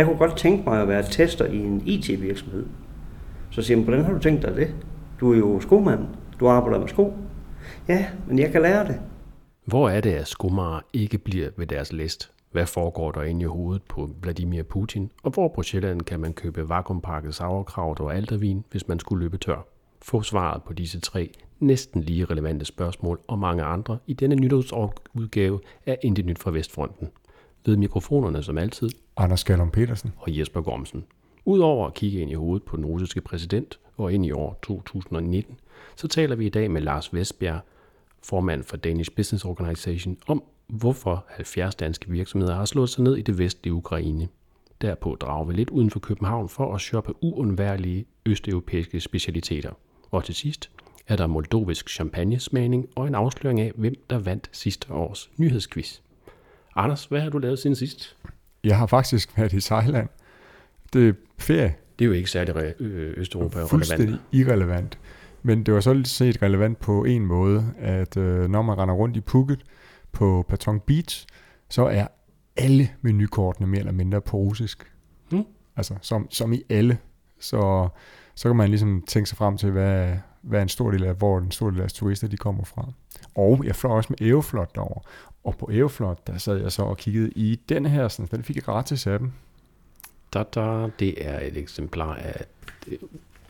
Jeg kunne godt tænke mig at være tester i en IT-virksomhed. Så siger man, hvordan har du tænkt dig det? Du er jo skomand. Du arbejder med sko. Ja, men jeg kan lære det. Hvor er det, at skomager ikke bliver ved deres læst? Hvad foregår der inde i hovedet på Vladimir Putin? Og hvor på Sjælland kan man købe vakuumpakket sauerkraut og aldervin, hvis man skulle løbe tør? Få svaret på disse tre næsten lige relevante spørgsmål og mange andre i denne nytårsudgave af Intet Nyt fra Vestfronten. Ved mikrofonerne som altid Anders Gallum Petersen. og Jesper Gormsen. Udover at kigge ind i hovedet på den russiske præsident og ind i år 2019, så taler vi i dag med Lars Vestbjerg, formand for Danish Business Organization, om hvorfor 70 danske virksomheder har slået sig ned i det vestlige Ukraine. Derpå drager vi lidt uden for København for at shoppe uundværlige østeuropæiske specialiteter. Og til sidst er der moldovisk champagnesmagning og en afsløring af, hvem der vandt sidste års nyhedsquiz. Anders, hvad har du lavet siden sidst? Jeg har faktisk været i Thailand. Det er ferie. Det er jo ikke særlig re- øh, Østeuropa relevant. Fuldstændig irrelevant. Men det var så set relevant på en måde, at øh, når man render rundt i Phuket på Patong Beach, så er alle menukortene mere eller mindre på russisk. Hmm. Altså som, som i alle. Så, så kan man ligesom tænke sig frem til, hvad, hvad en stor del af, hvor en stor del af turister de kommer fra. Og jeg fløj også med Aeroflot derover. Og på Aeroflot, der sad jeg så og kiggede i den her, sådan, den fik jeg gratis af dem. Da, da, det er et eksemplar af øh,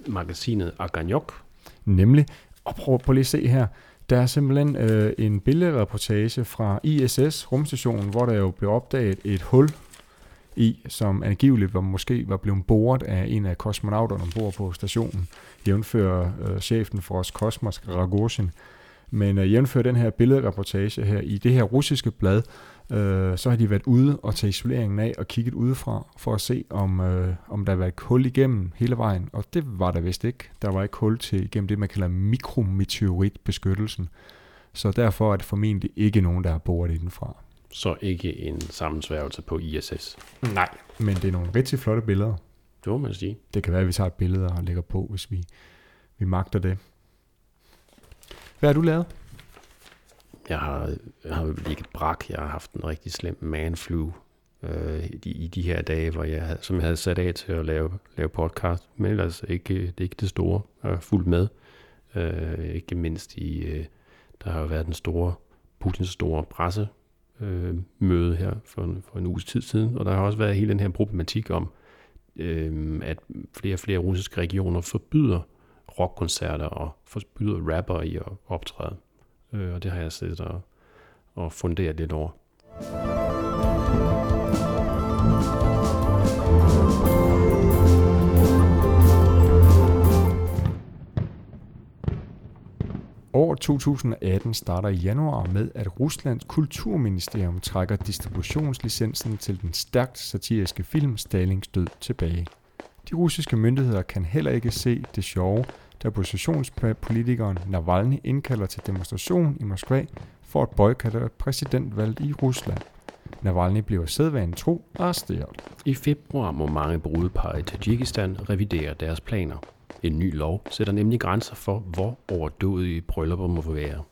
magasinet Aganyok. Nemlig, og prøv, prøv lige at se her, der er simpelthen øh, en billedreportage fra ISS rumstationen, hvor der jo blev opdaget et hul i, som angiveligt var, måske var blevet boret af en af kosmonauterne ombord på stationen, jævnfører øh, chefen for os Kosmos, Ragozin. Men øh, jævnfører den her billedreportage her i det her russiske blad, øh, så har de været ude og tage isoleringen af og kigget udefra for at se, om, øh, om der var et hul igennem hele vejen. Og det var der vist ikke. Der var ikke hul til igennem det, man kalder mikrometeoritbeskyttelsen. Så derfor er det formentlig ikke nogen, der har boret indenfra. Så ikke en sammensværgelse på ISS. Nej. Men det er nogle rigtig flotte billeder. Det må man sige. Det kan være, at vi tager et billede og lægger på, hvis vi, vi magter det. Hvad har du lavet? Jeg har, jeg har ligget brak. Jeg har haft en rigtig slem manflu øh, i, i de her dage, hvor jeg, havde- som jeg havde sat af til at lave, lave podcast. Men ellers ikke, det er ikke det store. Jeg har fulgt med. Øh, ikke mindst i, øh, der har været den store, Putins store presse øh, møde her for, en- for en uges tid siden, og der har også været hele den her problematik om, øh, at flere og flere russiske regioner forbyder rockkoncerter og forbyder rapper i at optræde. Øh, og det har jeg siddet og, og funderet lidt over. År 2018 starter i januar med, at Ruslands kulturministerium trækker distributionslicensen til den stærkt satiriske film Stalings død tilbage. De russiske myndigheder kan heller ikke se det sjove, da oppositionspolitikeren Navalny indkalder til demonstration i Moskva for at boykotte præsidentvalget i Rusland. Navalny bliver sædvanen tro arresteret. I februar må mange brudepar i Tajikistan revidere deres planer. En ny lov sætter nemlig grænser for, hvor overdådige bryllupper må være.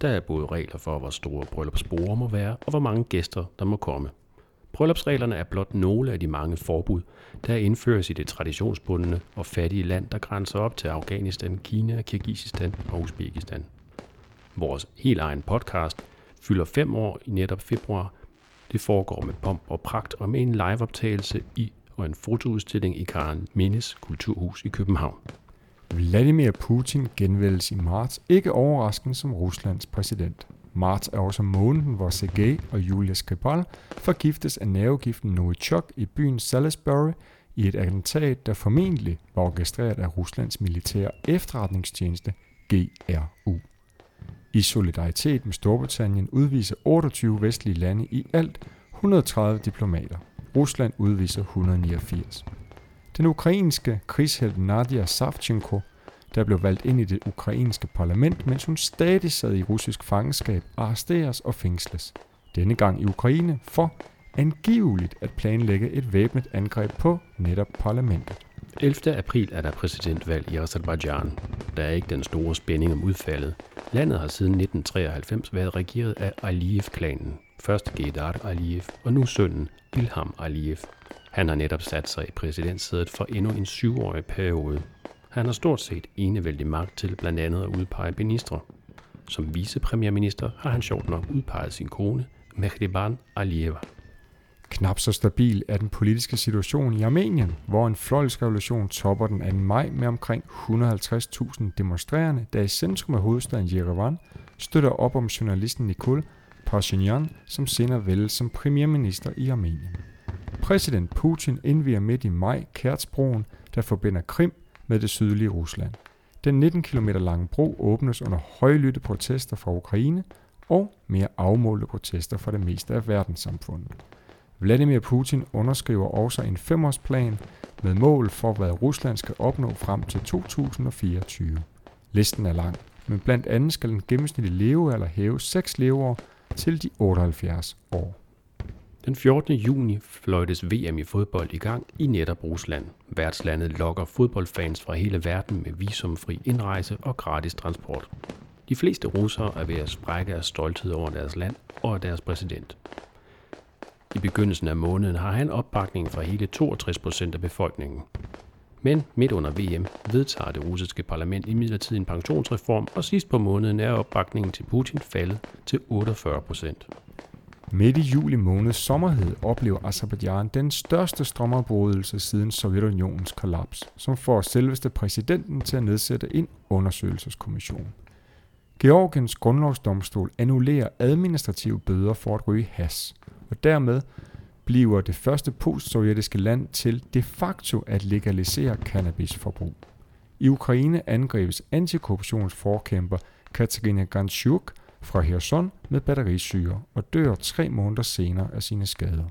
Der er både regler for, hvor store bryllupsborde må være, og hvor mange gæster, der må komme. Bryllupsreglerne er blot nogle af de mange forbud, der indføres i det traditionsbundne og fattige land, der grænser op til Afghanistan, Kina, Kirgisistan og Uzbekistan. Vores helt egen podcast fylder fem år i netop februar. Det foregår med pomp og pragt og med en liveoptagelse i og en fotoudstilling i Karen Mindes Kulturhus i København. Vladimir Putin genvælges i marts, ikke overraskende som Ruslands præsident. Marts er også måneden, hvor Sergej og Julia Skripal forgiftes af nervegiften Novichok i byen Salisbury i et attentat, der formentlig var orkestreret af Ruslands militære efterretningstjeneste GRU. I solidaritet med Storbritannien udviser 28 vestlige lande i alt 130 diplomater. Rusland udviser 189. Den ukrainske krigshelt Nadia Savchenko, der blev valgt ind i det ukrainske parlament, mens hun stadig sad i russisk fangenskab, arresteres og fængsles. Denne gang i Ukraine for angiveligt at planlægge et væbnet angreb på netop parlamentet. 11. april er der præsidentvalg i Azerbaijan. Der er ikke den store spænding om udfaldet. Landet har siden 1993 været regeret af Aliyev-klanen. Først Gedar Aliyev, og nu sønnen Ilham Aliyev. Han har netop sat sig i præsidentsædet for endnu en syvårig periode. Han har stort set enevældig magt til blandt andet at udpege ministre. Som vicepremierminister har han sjovt nok udpeget sin kone, Mehriban Aliyeva. Knap så stabil er den politiske situation i Armenien, hvor en fløjlsk revolution topper den 2. maj med omkring 150.000 demonstrerende, der i centrum af hovedstaden Yerevan støtter op om journalisten Nikol Pashinyan, som senere vælges som premierminister i Armenien. Præsident Putin indviger midt i maj Kertsbroen, der forbinder Krim med det sydlige Rusland. Den 19 km lange bro åbnes under højlytte protester fra Ukraine og mere afmålte protester fra det meste af verdenssamfundet. Vladimir Putin underskriver også en femårsplan med mål for, hvad Rusland skal opnå frem til 2024. Listen er lang, men blandt andet skal den gennemsnitlige levealder hæve 6 leveår til de 78 år. Den 14. juni fløjtes VM i fodbold i gang i netop Rusland. Værtslandet lokker fodboldfans fra hele verden med visumfri indrejse og gratis transport. De fleste russere er ved at sprække af stolthed over deres land og deres præsident. I begyndelsen af måneden har han opbakning fra hele 62 procent af befolkningen. Men midt under VM vedtager det russiske parlament imidlertid en pensionsreform, og sidst på måneden er opbakningen til Putin faldet til 48 procent. Midt i juli måneds sommerhed oplever Azerbaijan den største strømafbrydelse siden Sovjetunionens kollaps, som får selveste præsidenten til at nedsætte en undersøgelseskommission. Georgiens grundlovsdomstol annullerer administrative bøder for at ryge has, og dermed bliver det første postsovjetiske land til de facto at legalisere cannabisforbrug. I Ukraine angribes antikorruptionsforkæmper Katarina Ganchuk fra Kherson med batterisyre og dør tre måneder senere af sine skader.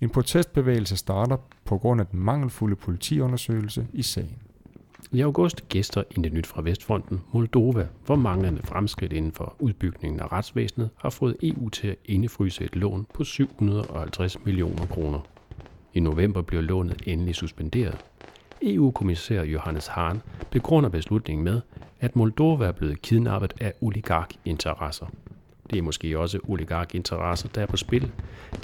En protestbevægelse starter på grund af den mangelfulde politiundersøgelse i sagen. I august gæster det Nyt fra Vestfronten Moldova, hvor manglende fremskridt inden for udbygningen af retsvæsenet har fået EU til at indefryse et lån på 750 millioner kroner. I november bliver lånet endelig suspenderet. EU-kommissær Johannes Hahn begrunder beslutningen med, at Moldova er blevet kidnappet af oligarkinteresser. Det er måske også oligarkinteresser, der er på spil,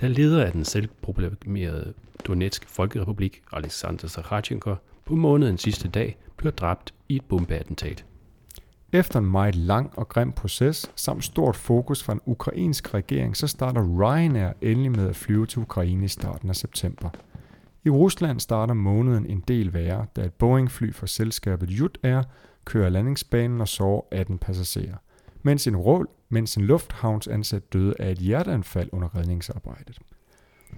da leder af den selvproklamerede Donetsk Folkerepublik, Alexander Sakharchenko, på månedens sidste dag blev dræbt i et bombeattentat. Efter en meget lang og grim proces, samt stort fokus fra en ukrainsk regering, så starter Ryanair endelig med at flyve til Ukraine i starten af september. I Rusland starter måneden en del værre, da et Boeing-fly fra selskabet Jut Air kører landingsbanen og sover 18 passagerer, mens en, rål, mens en lufthavnsansat døde af et hjerteanfald under redningsarbejdet.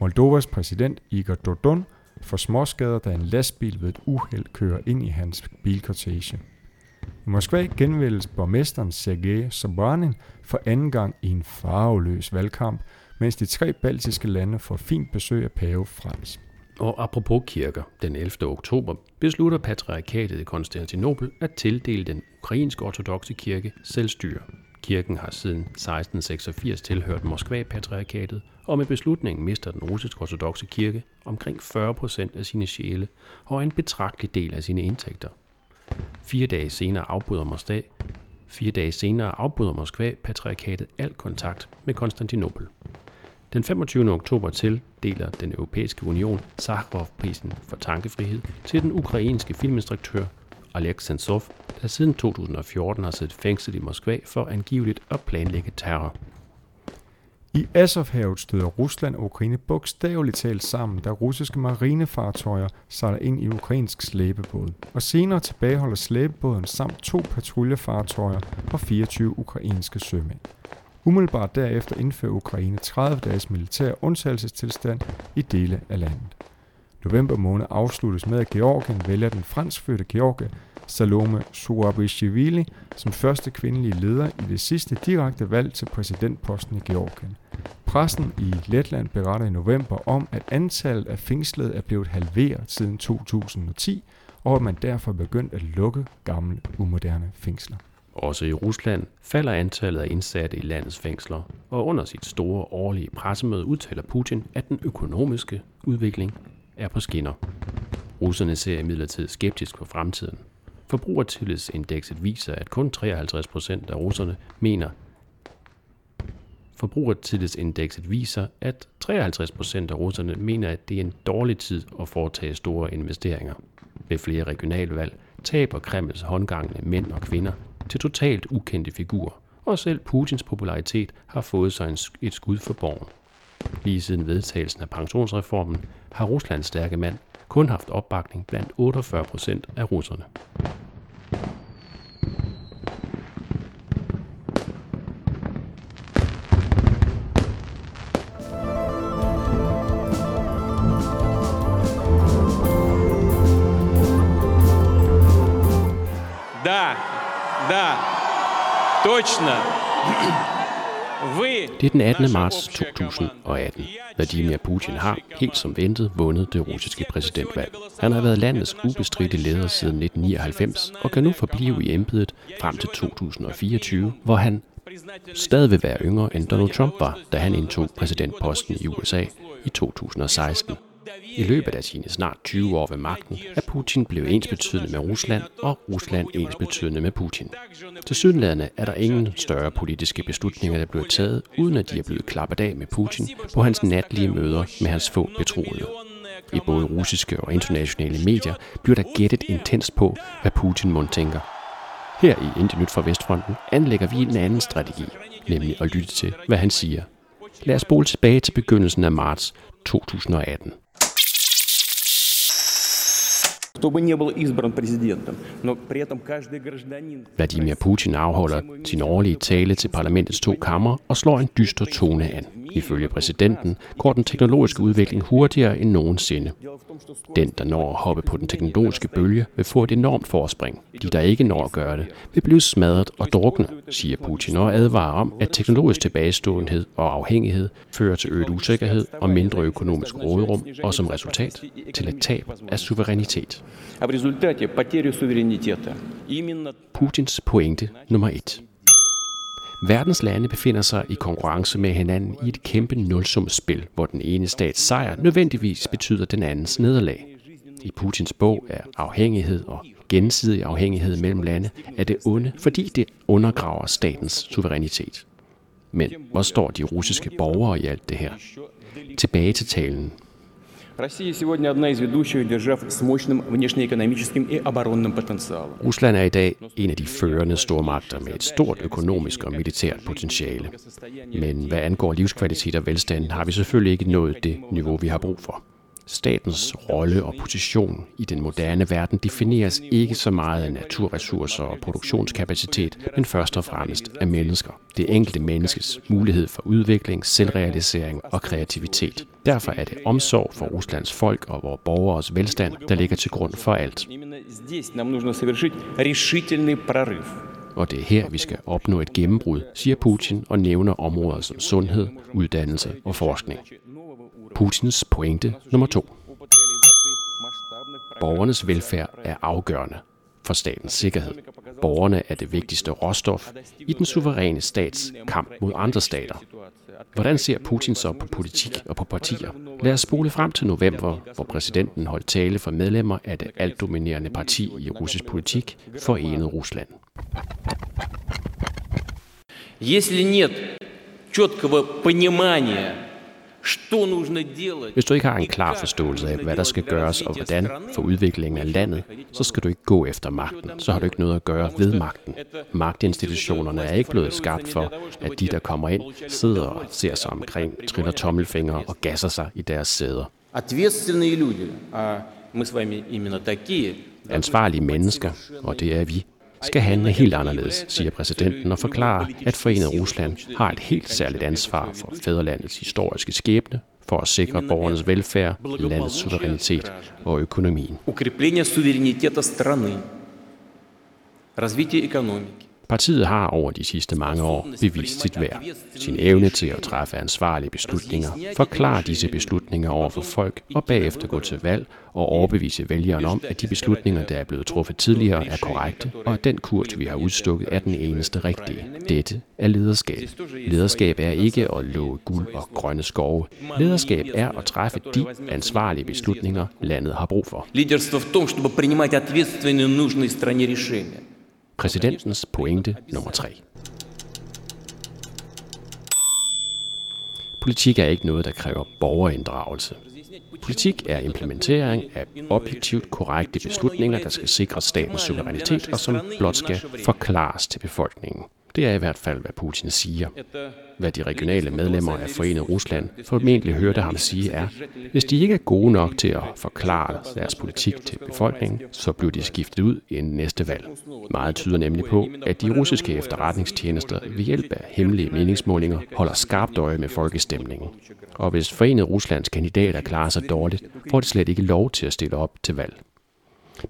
Moldovas præsident Igor Dodon for småskader, da en lastbil ved et uheld kører ind i hans bilkortege. I Moskva genvælges borgmesteren Sergej Sobranin for anden gang i en farveløs valgkamp, mens de tre baltiske lande får fint besøg af pave Frans. Og apropos kirker, den 11. oktober beslutter patriarkatet i Konstantinopel at tildele den ukrainske ortodoxe kirke selvstyre. Kirken har siden 1686 tilhørt Moskva-patriarkatet, og med beslutningen mister den russisk-ortodoxe kirke omkring 40 procent af sine sjæle og en betragtelig del af sine indtægter. Fire dage senere afbryder Moskva, fire dage senere afbryder Moskva patriarkatet al kontakt med Konstantinopel. Den 25. oktober tildeler den europæiske union Sakharov-prisen for tankefrihed til den ukrainske filminstruktør Oleg Sentsov, der siden 2014 har siddet fængslet i Moskva for angiveligt at planlægge terror. I Azovhavet støder Rusland og Ukraine bogstaveligt talt sammen, da russiske marinefartøjer sejler ind i ukrainsk slæbebåd. Og senere tilbageholder slæbebåden samt to patruljefartøjer og 24 ukrainske sømænd. Umiddelbart derefter indfører Ukraine 30 dages militær undtagelsestilstand i dele af landet. November måned afsluttes med, at Georgien vælger den franskfødte Georgie Salome Zurabishvili som første kvindelige leder i det sidste direkte valg til præsidentposten i Georgien. Pressen i Letland beretter i november om, at antallet af fængslede er blevet halveret siden 2010, og at man derfor er begyndt at lukke gamle, umoderne fængsler. Også i Rusland falder antallet af indsatte i landets fængsler, og under sit store årlige pressemøde udtaler Putin, at den økonomiske udvikling er på skinner. Russerne ser imidlertid skeptisk på fremtiden. Forbrugertillidsindekset viser, at kun 53 procent af russerne mener, Forbrugertillidsindekset viser, at 53 procent af russerne mener, at det er en dårlig tid at foretage store investeringer. Ved flere regionalvalg taber Kremls håndgangne mænd og kvinder til totalt ukendte figurer, og selv Putins popularitet har fået sig et skud for borgen. Lige siden vedtagelsen af pensionsreformen har Ruslands stærke mand kun haft opbakning blandt 48 procent af russerne. Den 18. marts 2018. Vladimir Putin har, helt som ventet, vundet det russiske præsidentvalg. Han har været landets ubestridte leder siden 1999 og kan nu forblive i embedet frem til 2024, hvor han stadig vil være yngre end Donald Trump var, da han indtog præsidentposten i USA i 2016. I løbet af sine snart 20 år ved magten er Putin blevet ensbetydende med Rusland, og Rusland ensbetydende med Putin. Til sydenladende er der ingen større politiske beslutninger, der bliver taget, uden at de er blevet klappet af med Putin på hans natlige møder med hans få betroede. I både russiske og internationale medier bliver der gættet intens på, hvad Putin mund tænker. Her i Indien Nyt fra Vestfronten anlægger vi en anden strategi, nemlig at lytte til, hvad han siger. Lad os spole tilbage til begyndelsen af marts 2018 чтобы не был избран президентом. Но при этом каждый гражданин... Vladimir Putin afholder sin årlige tale til parlamentets to kammer og slår en dyster tone an. Ifølge præsidenten går den teknologiske udvikling hurtigere end nogensinde. Den, der når at hoppe på den teknologiske bølge, vil få et enormt forspring. De, der ikke når at gøre det, vil blive smadret og drukne, siger Putin og advarer om, at teknologisk tilbageståenhed og afhængighed fører til øget usikkerhed og mindre økonomisk råderum, og som resultat til et tab af suverænitet. Putins pointe nummer et. Verdens lande befinder sig i konkurrence med hinanden i et kæmpe nulsumsspil, hvor den ene stats sejr nødvendigvis betyder den andens nederlag. I Putins bog er afhængighed og gensidig afhængighed mellem lande er det onde, fordi det undergraver statens suverænitet. Men hvor står de russiske borgere i alt det her? Tilbage til talen. Rusland er i dag en af de førende stormagter med et stort økonomisk og militært potentiale. Men hvad angår livskvalitet og velstand, har vi selvfølgelig ikke nået det niveau, vi har brug for. Statens rolle og position i den moderne verden defineres ikke så meget af naturressourcer og produktionskapacitet, men først og fremmest af mennesker. Det enkelte menneskes mulighed for udvikling, selvrealisering og kreativitet. Derfor er det omsorg for Ruslands folk og vores borgeres velstand, der ligger til grund for alt. Og det er her, vi skal opnå et gennembrud, siger Putin og nævner områder som sundhed, uddannelse og forskning. Putins pointe nummer to. Borgernes velfærd er afgørende for statens sikkerhed. Borgerne er det vigtigste råstof i den suveræne stats kamp mod andre stater. Hvordan ser Putin så på politik og på partier? Lad os spole frem til november, hvor præsidenten holdt tale for medlemmer af det altdominerende parti i russisk politik, Forenet Rusland. Если нет четкого понимания hvis du ikke har en klar forståelse af, hvad der skal gøres og hvordan for udviklingen af landet, så skal du ikke gå efter magten. Så har du ikke noget at gøre ved magten. Magtinstitutionerne er ikke blevet skabt for, at de, der kommer ind, sidder og ser sig omkring, triller tommelfingre og gasser sig i deres sæder. Ansvarlige mennesker, og det er vi, skal handle helt anderledes, siger præsidenten og forklarer, at Forenet Rusland har et helt særligt ansvar for fædrelandets historiske skæbne, for at sikre borgernes velfærd, landets suverænitet og økonomien. Развитие экономики, Partiet har over de sidste mange år bevist sit værd, sin evne til at træffe ansvarlige beslutninger, forklare disse beslutninger over for folk og bagefter gå til valg og overbevise vælgerne om, at de beslutninger, der er blevet truffet tidligere, er korrekte, og at den kurs, vi har udstukket, er den eneste rigtige. Dette er lederskab. Lederskab er ikke at love guld og grønne skove. Lederskab er at træffe de ansvarlige beslutninger, landet har brug for. Лидерство в том, чтобы принимать ответственные нужные стране решения. Præsidentens pointe nummer 3. Politik er ikke noget, der kræver borgerinddragelse. Politik er implementering af objektivt korrekte beslutninger, der skal sikre statens suverænitet og som blot skal forklares til befolkningen. Det er i hvert fald, hvad Putin siger. Hvad de regionale medlemmer af Forenet Rusland formentlig hørte ham sige er, hvis de ikke er gode nok til at forklare deres politik til befolkningen, så bliver de skiftet ud inden næste valg. Meget tyder nemlig på, at de russiske efterretningstjenester ved hjælp af hemmelige meningsmålinger holder skarpt øje med folkestemningen. Og hvis Forenet Ruslands kandidater klarer sig dårligt, får de slet ikke lov til at stille op til valg.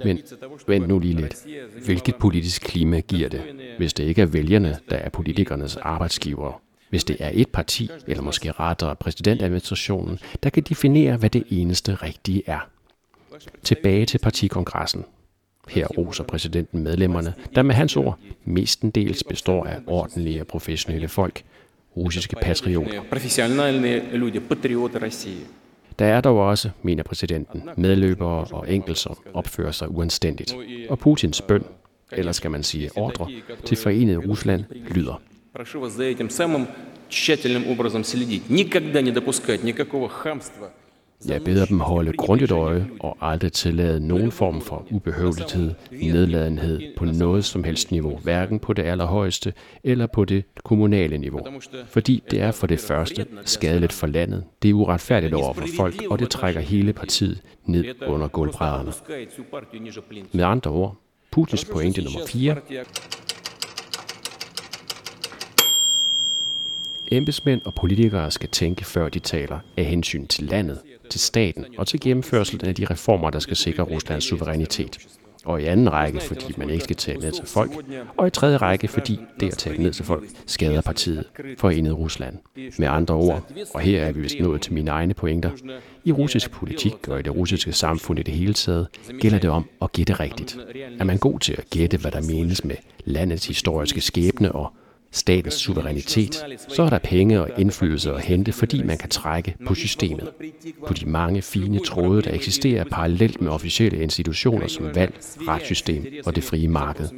Men vent nu lige lidt. Hvilket politisk klima giver det, hvis det ikke er vælgerne, der er politikernes arbejdsgivere? Hvis det er et parti, eller måske rettere præsidentadministrationen, der kan definere, hvad det eneste rigtige er. Tilbage til partikongressen. Her roser præsidenten medlemmerne, der med hans ord mestendels består af ordentlige og professionelle folk, russiske patrioter. Der er dog også, mener præsidenten, medløbere og enkel, som opfører sig uanstændigt. Og Putins bøn, eller skal man sige ordre, til forenet Rusland lyder. Прошу вас за этим самым тщательным образом следить. Никогда не допускать никакого хамства. Jeg beder dem holde grundigt øje og aldrig tillade nogen form for ubehøvelighed, nedladenhed på noget som helst niveau, hverken på det allerhøjeste eller på det kommunale niveau. Fordi det er for det første skadeligt for landet, det er uretfærdigt over for folk, og det trækker hele partiet ned under gulvbrædderne. Med andre ord, Putins pointe nummer 4 Embedsmænd og politikere skal tænke, før de taler af hensyn til landet, til staten og til gennemførsel af de reformer, der skal sikre Ruslands suverænitet. Og i anden række, fordi man ikke skal tage ned til folk. Og i tredje række, fordi det at tage ned til folk skader partiet for enet Rusland. Med andre ord, og her er vi vist nået til mine egne pointer, i russisk politik og i det russiske samfund i det hele taget, gælder det om at gætte rigtigt. Er man god til at gætte, hvad der menes med landets historiske skæbne og statens suverænitet, så er der penge og indflydelse at hente, fordi man kan trække på systemet. På de mange fine tråde, der eksisterer parallelt med officielle institutioner som valg, retssystem og det frie marked.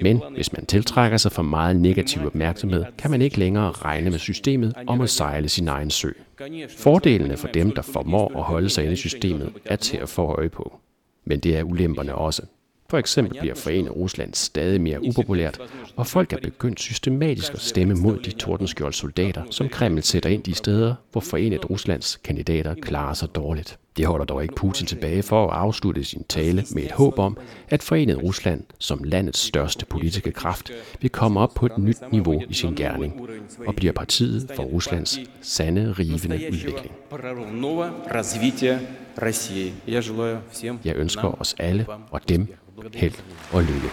Men hvis man tiltrækker sig for meget negativ opmærksomhed, kan man ikke længere regne med systemet om at sejle sin egen sø. Fordelene for dem, der formår at holde sig inde i systemet, er til at få øje på. Men det er ulemperne også. For eksempel bliver Forenet Rusland stadig mere upopulært, og folk er begyndt systematisk at stemme mod de tordenskjold soldater, som Kreml sætter ind de steder, hvor Forenet Ruslands kandidater klarer sig dårligt. Det holder dog ikke Putin tilbage for at afslutte sin tale med et håb om, at Forenet Rusland som landets største politiske kraft vil komme op på et nyt niveau i sin gerning og bliver partiet for Ruslands sande, rivende udvikling. Jeg ønsker os alle og dem held og lykke.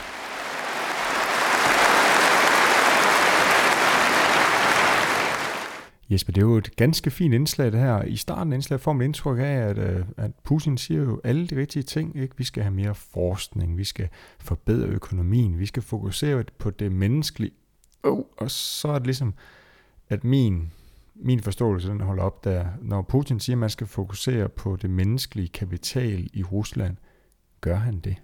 Jesper, det er jo et ganske fint indslag det her. I starten af indslaget får man indtryk af, at, øh, at Putin siger jo alle de rigtige ting. Ikke? Vi skal have mere forskning, vi skal forbedre økonomien, vi skal fokusere på det menneskelige. Oh, og så er det ligesom, at min, min forståelse den holder op der. Når Putin siger, at man skal fokusere på det menneskelige kapital i Rusland, gør han det?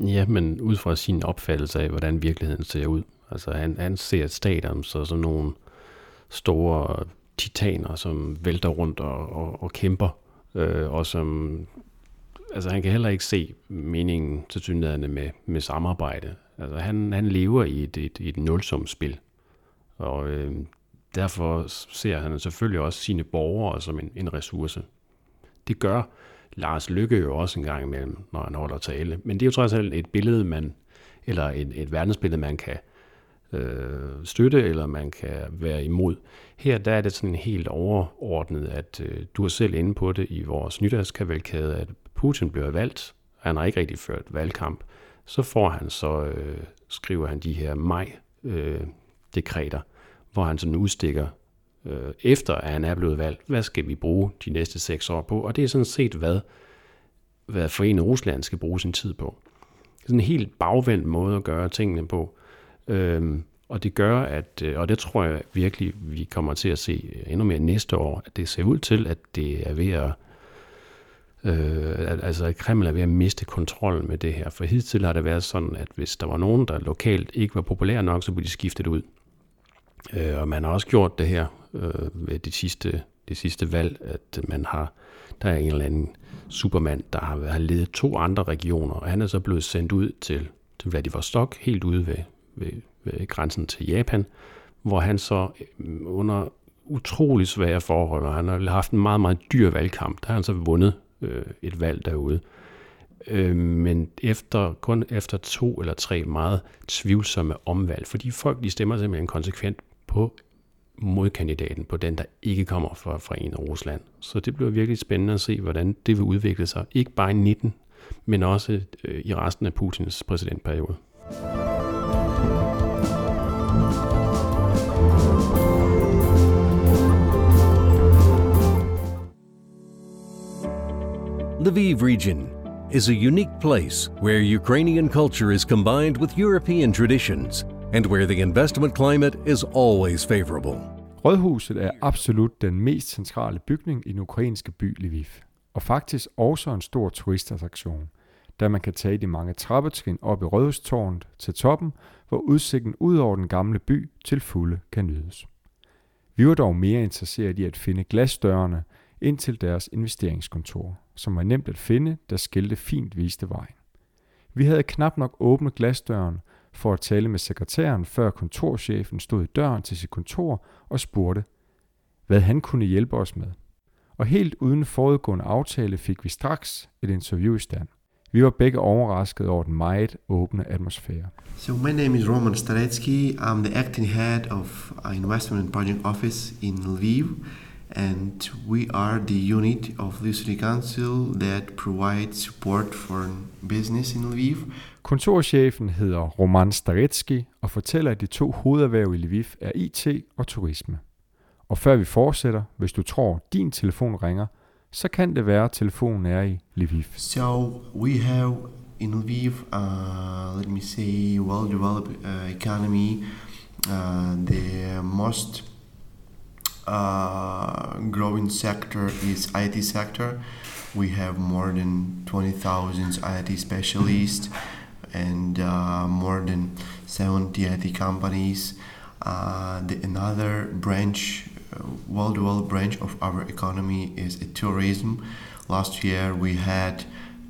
Ja, men ud fra sin opfattelse af, hvordan virkeligheden ser ud. Altså han, han ser staterne så som nogle store titaner, som vælter rundt og, og, og kæmper, øh, og som altså han kan heller ikke se meningen til synligheden med, med samarbejde. Altså han, han lever i et, et, et nulsumspil, og øh, derfor ser han selvfølgelig også sine borgere som en, en ressource. Det gør Lars Lykke jo også en gang imellem, når han holder tale. Men det er jo trods alt et billede, man, eller et, et verdensbillede, man kan øh, støtte, eller man kan være imod. Her der er det sådan helt overordnet, at øh, du er selv inde på det i vores nytårskavalkade, at Putin bliver valgt, han har ikke rigtig ført valgkamp, så får han så, øh, skriver han de her maj-dekreter, øh, hvor han sådan udstikker øh, efter at han er blevet valgt, hvad skal vi bruge de næste seks år på? Og det er sådan set, hvad, hvad Forenet Rusland skal bruge sin tid på. Det er sådan en helt bagvendt måde at gøre tingene på. Øhm, og det gør, at, øh, og det tror jeg virkelig, vi kommer til at se endnu mere næste år, at det ser ud til, at det er ved at, øh, altså at Kreml er ved at miste kontrollen med det her. For hidtil har det været sådan, at hvis der var nogen, der lokalt ikke var populære nok, så blev de skiftet ud. Øh, og man har også gjort det her øh, ved det sidste, det sidste valg, at man har, der er en eller anden supermand, der har, har ledet to andre regioner, og han er så blevet sendt ud til, til Vladivostok, helt ude ved, ved, ved grænsen til Japan, hvor han så øh, under utrolig svære forhold, og han har haft en meget, meget dyr valgkamp. Der har han så vundet øh, et valg derude. Øh, men efter, kun efter to eller tre meget tvivlsomme omvalg, fordi folk de stemmer simpelthen konsekvent på modkandidaten, på den, der ikke kommer fra, fra en af Rusland. Så det bliver virkelig spændende at se, hvordan det vil udvikle sig, ikke bare i 19, men også øh, i resten af Putins præsidentperiode. Lviv region is a unique place where Ukrainian culture is combined with European traditions and where the investment climate is always favorable. Rådhuset er absolut den mest centrale bygning i den ukrainske by Lviv, og faktisk også en stor turistattraktion, da man kan tage de mange trappetrin op i Rådhustårnet til toppen, hvor udsigten ud over den gamle by til fulde kan nydes. Vi var dog mere interesseret i at finde glasdørene ind til deres investeringskontor, som var nemt at finde, da skilte fint viste vejen. Vi havde knap nok åbnet glasdøren for at tale med sekretæren, før kontorchefen stod i døren til sit kontor og spurgte, hvad han kunne hjælpe os med. Og helt uden forudgående aftale fik vi straks et interview i stand. Vi var begge overrasket over den meget åbne atmosfære. So my name is Roman Staretsky. I'm the acting head of Investment and Project Office in Lviv and we are the unit of the City Council that provides support for business in Lviv. Kontorchefen hedder Roman Staretsky og fortæller, at de to hovederhverv i Lviv er IT og turisme. Og før vi fortsætter, hvis du tror, din telefon ringer, så kan det være, at telefonen er i Lviv. So we have in Lviv, uh, let me say, well-developed uh, economy. Uh, the most uh, growing sector is IT sector. We have more than 20,000 IT specialists and uh, more than 70 IT companies. Uh, the, another branch, uh, well-developed branch of our economy is tourism. Last year we had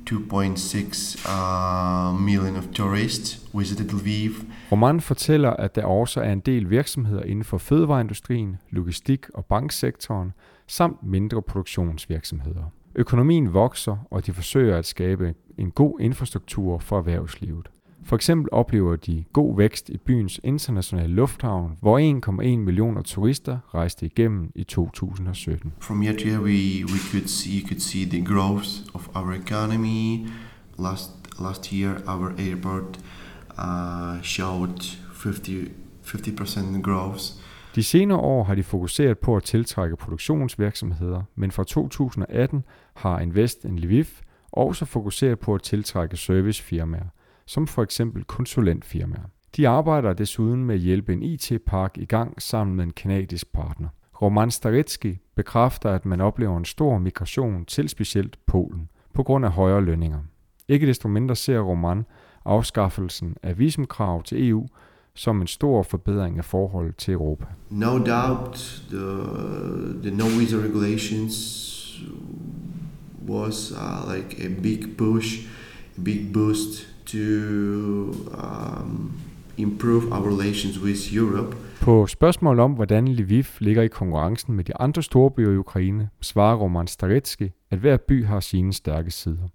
2.6 uh, million of tourists visited Lviv. Roman fortæller, at der også er en del virksomheder inden for fødevareindustrien, logistik og banksektoren, samt mindre produktionsvirksomheder. Økonomien vokser, og de forsøger at skabe en god infrastruktur for erhvervslivet. For eksempel oplever de god vækst i byens internationale lufthavn, hvor 1,1 millioner turister rejste igennem i 2017. From year to year we, we could see, you could see the growth of our economy. Last, last year our airport uh, showed 50, 50% growth. De senere år har de fokuseret på at tiltrække produktionsvirksomheder, men fra 2018 har Invest in Lviv også fokuseret på at tiltrække servicefirmaer, som for eksempel konsulentfirmaer. De arbejder desuden med at hjælpe en IT-park i gang sammen med en kanadisk partner. Roman Staretsky bekræfter, at man oplever en stor migration til specielt Polen på grund af højere lønninger. Ikke desto mindre ser Roman afskaffelsen af visumkrav til EU som en stor forbedring af forholdet til Europa. No doubt the, the no visa regulations was uh, like a big push, a big boost to um, improve our relations with Europe. På spørgsmål om, hvordan Lviv ligger i konkurrencen med de andre store byer i Ukraine, svarer Roman Staretsky, at hver by har sine stærke sider.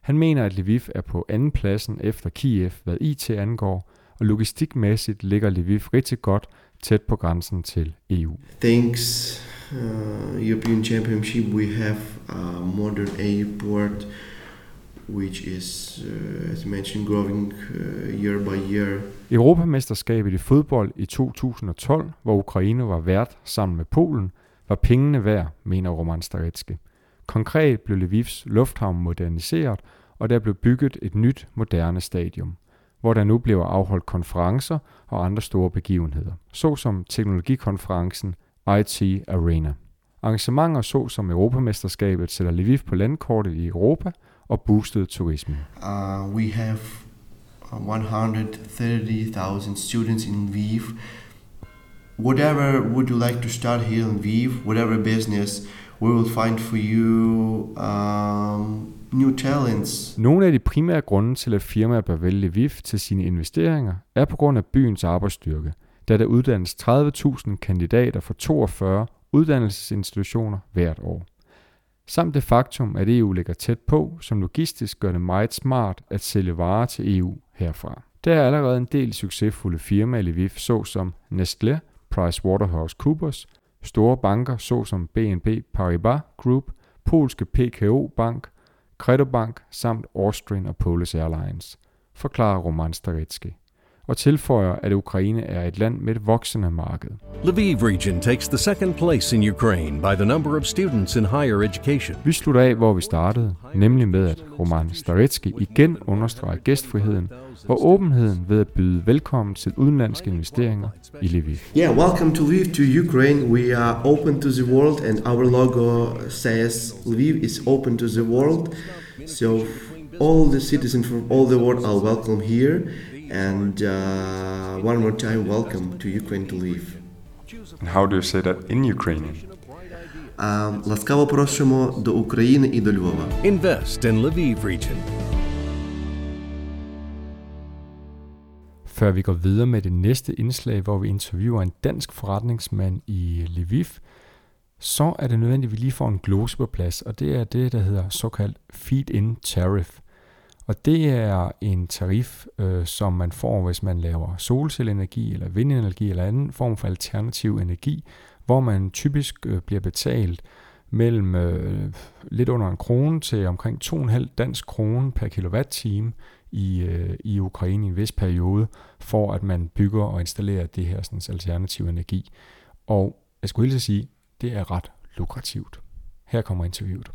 Han mener, at Lviv er på anden pladsen efter Kiev, hvad IT angår, og logistikmæssigt ligger Lviv rigtig godt tæt på grænsen til EU. Thanks uh, European Championship we have a modern airport which is, uh, as mentioned, growing uh, year by year. Europamesterskabet i fodbold i 2012, hvor Ukraine var vært sammen med Polen, var pengene værd, mener Roman Staretsky. Konkret blev Lvivs lufthavn moderniseret, og der blev bygget et nyt, moderne stadion, hvor der nu bliver afholdt konferencer og andre store begivenheder, såsom teknologikonferencen IT Arena. Arrangementer såsom Europamesterskabet sætter Lviv på landkortet i Europa og boostede turismen. Uh, we have 130,000 students in Lviv whatever would you like to start here in Lviv, whatever business, we will find for you um, new talents. Nogle af de primære grunde til, at firmaer bør vælge Lviv til sine investeringer, er på grund af byens arbejdsstyrke, da der uddannes 30.000 kandidater for 42 uddannelsesinstitutioner hvert år. Samt det faktum, at EU ligger tæt på, som logistisk gør det meget smart at sælge varer til EU herfra. Der er allerede en del succesfulde firmaer i Lviv, såsom Nestlé, PricewaterhouseCoopers, store banker såsom BNP Paribas Group, polske PKO Bank, Credo Bank samt Austrian og Polish Airlines, forklarer Roman Staretski og tilføjer, at Ukraine er et land med et voksende marked. Lviv region takes the second place in Ukraine by the number of students in higher education. Vi slutter af, hvor vi startede, nemlig med, at Roman Staretski igen understreger gæstfriheden og åbenheden ved at byde velkommen til udenlandske investeringer i Lviv. Yeah, welcome to Lviv to Ukraine. We are open to the world, and our logo says Lviv is open to the world. So all the citizens from all the world are welcome here. And uh, one more time, welcome to Ukraine to Lviv. And how do you say that in Ukrainian? Um, ласкаво просимо до України і до Львова. Invest in Lviv region. Før vi går videre med det næste indslag, hvor vi interviewer en dansk forretningsmand i Lviv, så er det nødvendigt, at vi lige får en glose på plads, og det er det, der hedder såkaldt feed-in tariff. Og det er en tarif, øh, som man får, hvis man laver solcellenergi eller vindenergi eller anden form for alternativ energi, hvor man typisk øh, bliver betalt mellem øh, lidt under en krone til omkring 2,5 dansk krone per kilowatt-time i, øh, i Ukraine i en vis periode, for at man bygger og installerer det her sådan, alternativ energi. Og jeg skulle helst sige, det er ret lukrativt. Her kommer interviewet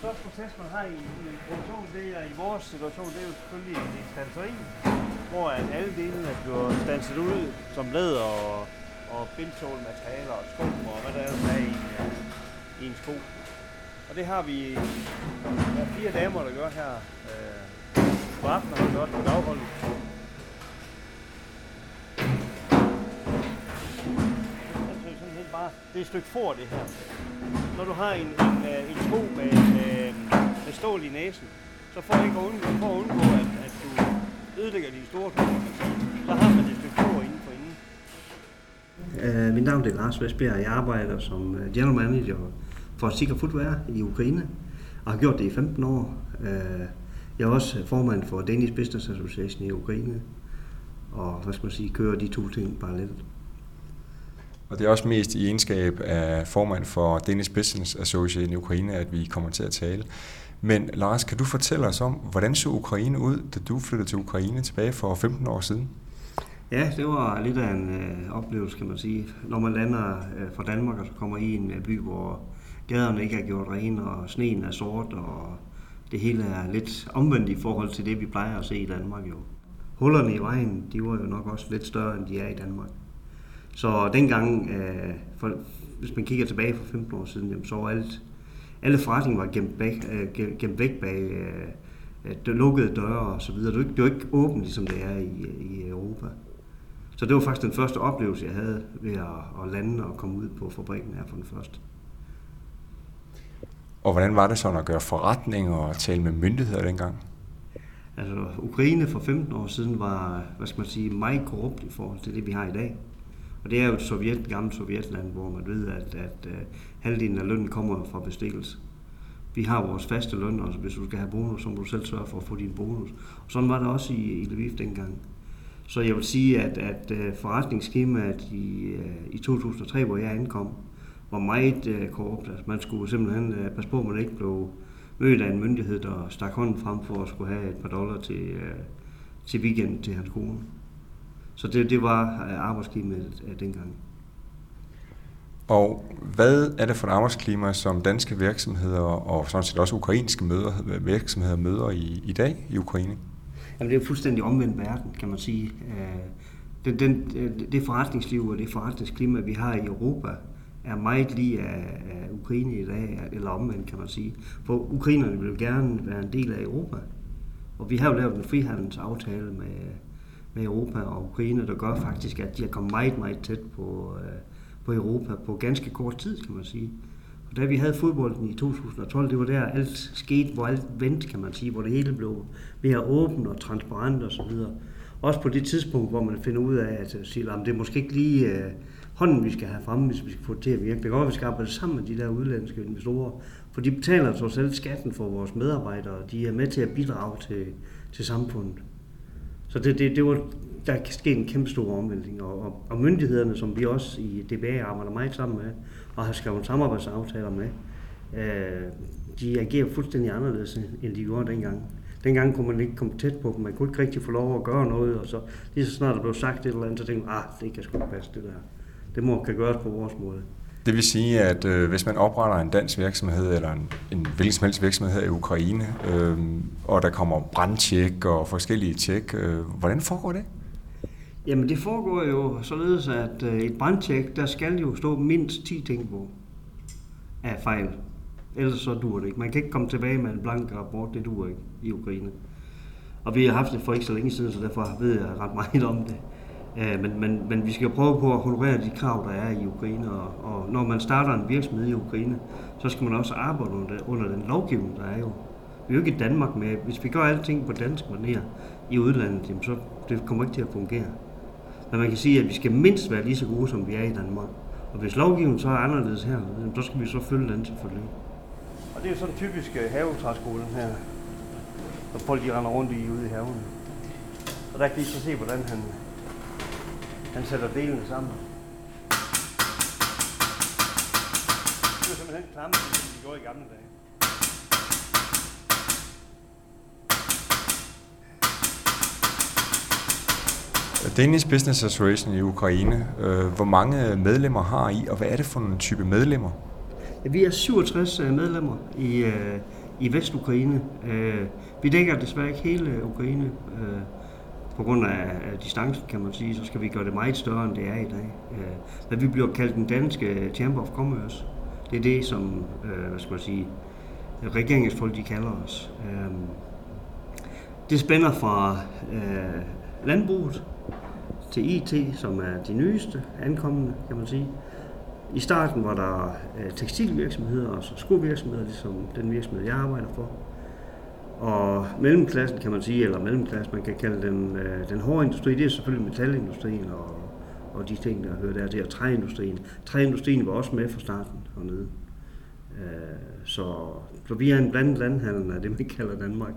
største proces, man har i, i produktion, det er i vores situation, det er jo selvfølgelig et instanseri, hvor at alle delene bliver stanset ud som læder og, og bindsålmaterialer og sko og hvad der ellers er i, øh, i en sko. Og det har vi der er fire damer, der gør her øh, på aftenen og gør det på dagholdet. Bare, det er et stykke for det her. Når du har en, en, øh, en sko med, med, med stål i næsen, så for ikke at undgå, for at undgå at, at du ødelægger dine store tårer, så har man et stykke for inden for inden. Øh, mit navn er Lars Vestbjerg, og jeg arbejder som øh, general manager for Sikker Footwear i Ukraine, og har gjort det i 15 år. Uh, jeg er også formand for Danish Business Association i Ukraine, og hvad skal man sige, kører de to ting parallelt. Og det er også mest i egenskab af formand for Danish Business Association i Ukraine, at vi kommer til at tale. Men Lars, kan du fortælle os om, hvordan så Ukraine ud, da du flyttede til Ukraine tilbage for 15 år siden? Ja, det var lidt af en øh, oplevelse, kan man sige. Når man lander øh, fra Danmark og så kommer i en øh, by, hvor gaderne ikke er gjort rene, og sneen er sort, og det hele er lidt omvendt i forhold til det, vi plejer at se i Danmark jo. Hullerne i vejen, de var jo nok også lidt større, end de er i Danmark. Så dengang, øh, for, hvis man kigger tilbage for 15 år siden, jamen, så var alt, alle forretninger var gemt væk, øh, gemt væk bag øh, lukkede døre og så videre. Det var ikke, det var ikke åbent, ligesom det er i, i Europa. Så det var faktisk den første oplevelse, jeg havde ved at, at lande og komme ud på fabrikken her for den første. Og hvordan var det så at gøre forretninger og tale med myndigheder dengang? Altså, Ukraine for 15 år siden var, hvad skal man sige, meget korrupt i forhold til det, vi har i dag. Og det er jo et sovjet, gammelt sovjetland, hvor man ved, at, at uh, halvdelen af lønnen kommer fra bestikkelse. Vi har vores faste løn, og hvis du skal have bonus, så må du selv sørge for at få din bonus. Og sådan var det også i, i Lviv dengang. Så jeg vil sige, at, at uh, forretningsskemaet i, uh, i 2003, hvor jeg ankom, var meget uh, korrupt. Altså, man skulle simpelthen uh, passe på, at man ikke blev mødt af en myndighed, der stak hånden frem for at skulle have et par dollar til, uh, til weekend til hans kone. Så det, det var arbejdsklima dengang. Og hvad er det for et arbejdsklima, som danske virksomheder og sådan set også ukrainske møder, virksomheder møder i, i dag i Ukraine? Jamen det er jo fuldstændig omvendt verden, kan man sige. Den, den, det forretningsliv og det forretningsklima, vi har i Europa, er meget lige af, af Ukraine i dag, eller omvendt kan man sige. For ukrainerne vil gerne være en del af Europa. Og vi har jo lavet en frihandelsaftale med, med Europa og Ukraine, der gør faktisk, at de er kommet meget, meget tæt på, øh, på Europa på ganske kort tid, kan man sige. Og da vi havde fodbolden i 2012, det var der alt skete, hvor alt vendte, kan man sige, hvor det hele blev mere åbent og transparent og så videre. Også på det tidspunkt, hvor man finder ud af, at øh, sige, at det er måske ikke lige øh, hånden, vi skal have fremme, hvis vi skal få det til at virke. Det går, at vi skal arbejde sammen med de der udlandske investorer, for de betaler trods selv skatten for vores medarbejdere, og de er med til at bidrage til, til samfundet. Så det, det, det var, der kan ske en kæmpe stor omvæltning, og, og, og myndighederne, som vi også i DBA arbejder meget sammen med, og har skrevet samarbejdsaftaler med, øh, de agerer fuldstændig anderledes, end de gjorde dengang. Dengang kunne man ikke komme tæt på dem, man kunne ikke rigtig få lov at gøre noget, og så lige så snart der blev sagt et eller andet, så tænkte man, ah, det kan sgu passe det der. Det må kan gøres på vores måde. Det vil sige, at øh, hvis man opretter en dansk virksomhed eller en, en hvilken som helst virksomhed her i Ukraine, øh, og der kommer brandtjek og forskellige tjek, øh, hvordan foregår det? Jamen det foregår jo således, at øh, et brandtjek, der skal jo stå mindst 10 ting på af fejl. Ellers så dur det ikke. Man kan ikke komme tilbage med en blank rapport, det dur ikke i Ukraine. Og vi har haft det for ikke så længe siden, så derfor ved jeg ret meget om det. Øh, men, men, men vi skal prøve på at honorere de krav, der er i Ukraine. Og, og når man starter en virksomhed i Ukraine, så skal man også arbejde under, under den lovgivning, der er jo. Vi er jo ikke i Danmark med, hvis vi gør alting på dansk manér i udlandet, jamen så det kommer ikke til at fungere. Men man kan sige, at vi skal mindst være lige så gode, som vi er i Danmark. Og hvis lovgivningen så er anderledes her, så skal vi så følge den selvfølgelig. Og det er sådan typisk øh, havetræskolen her, hvor folk de render rundt i ude i haven. Og der kan I så se, hvordan han, han sætter delene sammen. Det er simpelthen klamme, som de gjorde i gamle dage. Danish Business Association i Ukraine, øh, hvor mange medlemmer har I, og hvad er det for en type medlemmer? Vi er 67 øh, medlemmer i, øh, i Vestukraine. Vi dækker desværre ikke hele Ukraine. På grund af, distancen, kan man sige, så skal vi gøre det meget større, end det er i dag. Øh, hvad vi bliver kaldt den danske Chamber of Commerce. Det er det, som øh, hvad skal man sige, regeringsfolk de kalder os. Øh, det spænder fra landbruget, til IT, som er de nyeste ankommende, kan man sige. I starten var der tekstilvirksomheder og så skovirksomheder, ligesom den virksomhed, jeg arbejder for. Og mellemklassen, kan man sige, eller mellemklassen, man kan kalde den, øh, den hårde industri, det er selvfølgelig metalindustrien og, og de ting, der hører der til, og træindustrien. Træindustrien var også med fra starten hernede. Øh, så, så vi er en blandet landhandel af det, man kalder Danmark.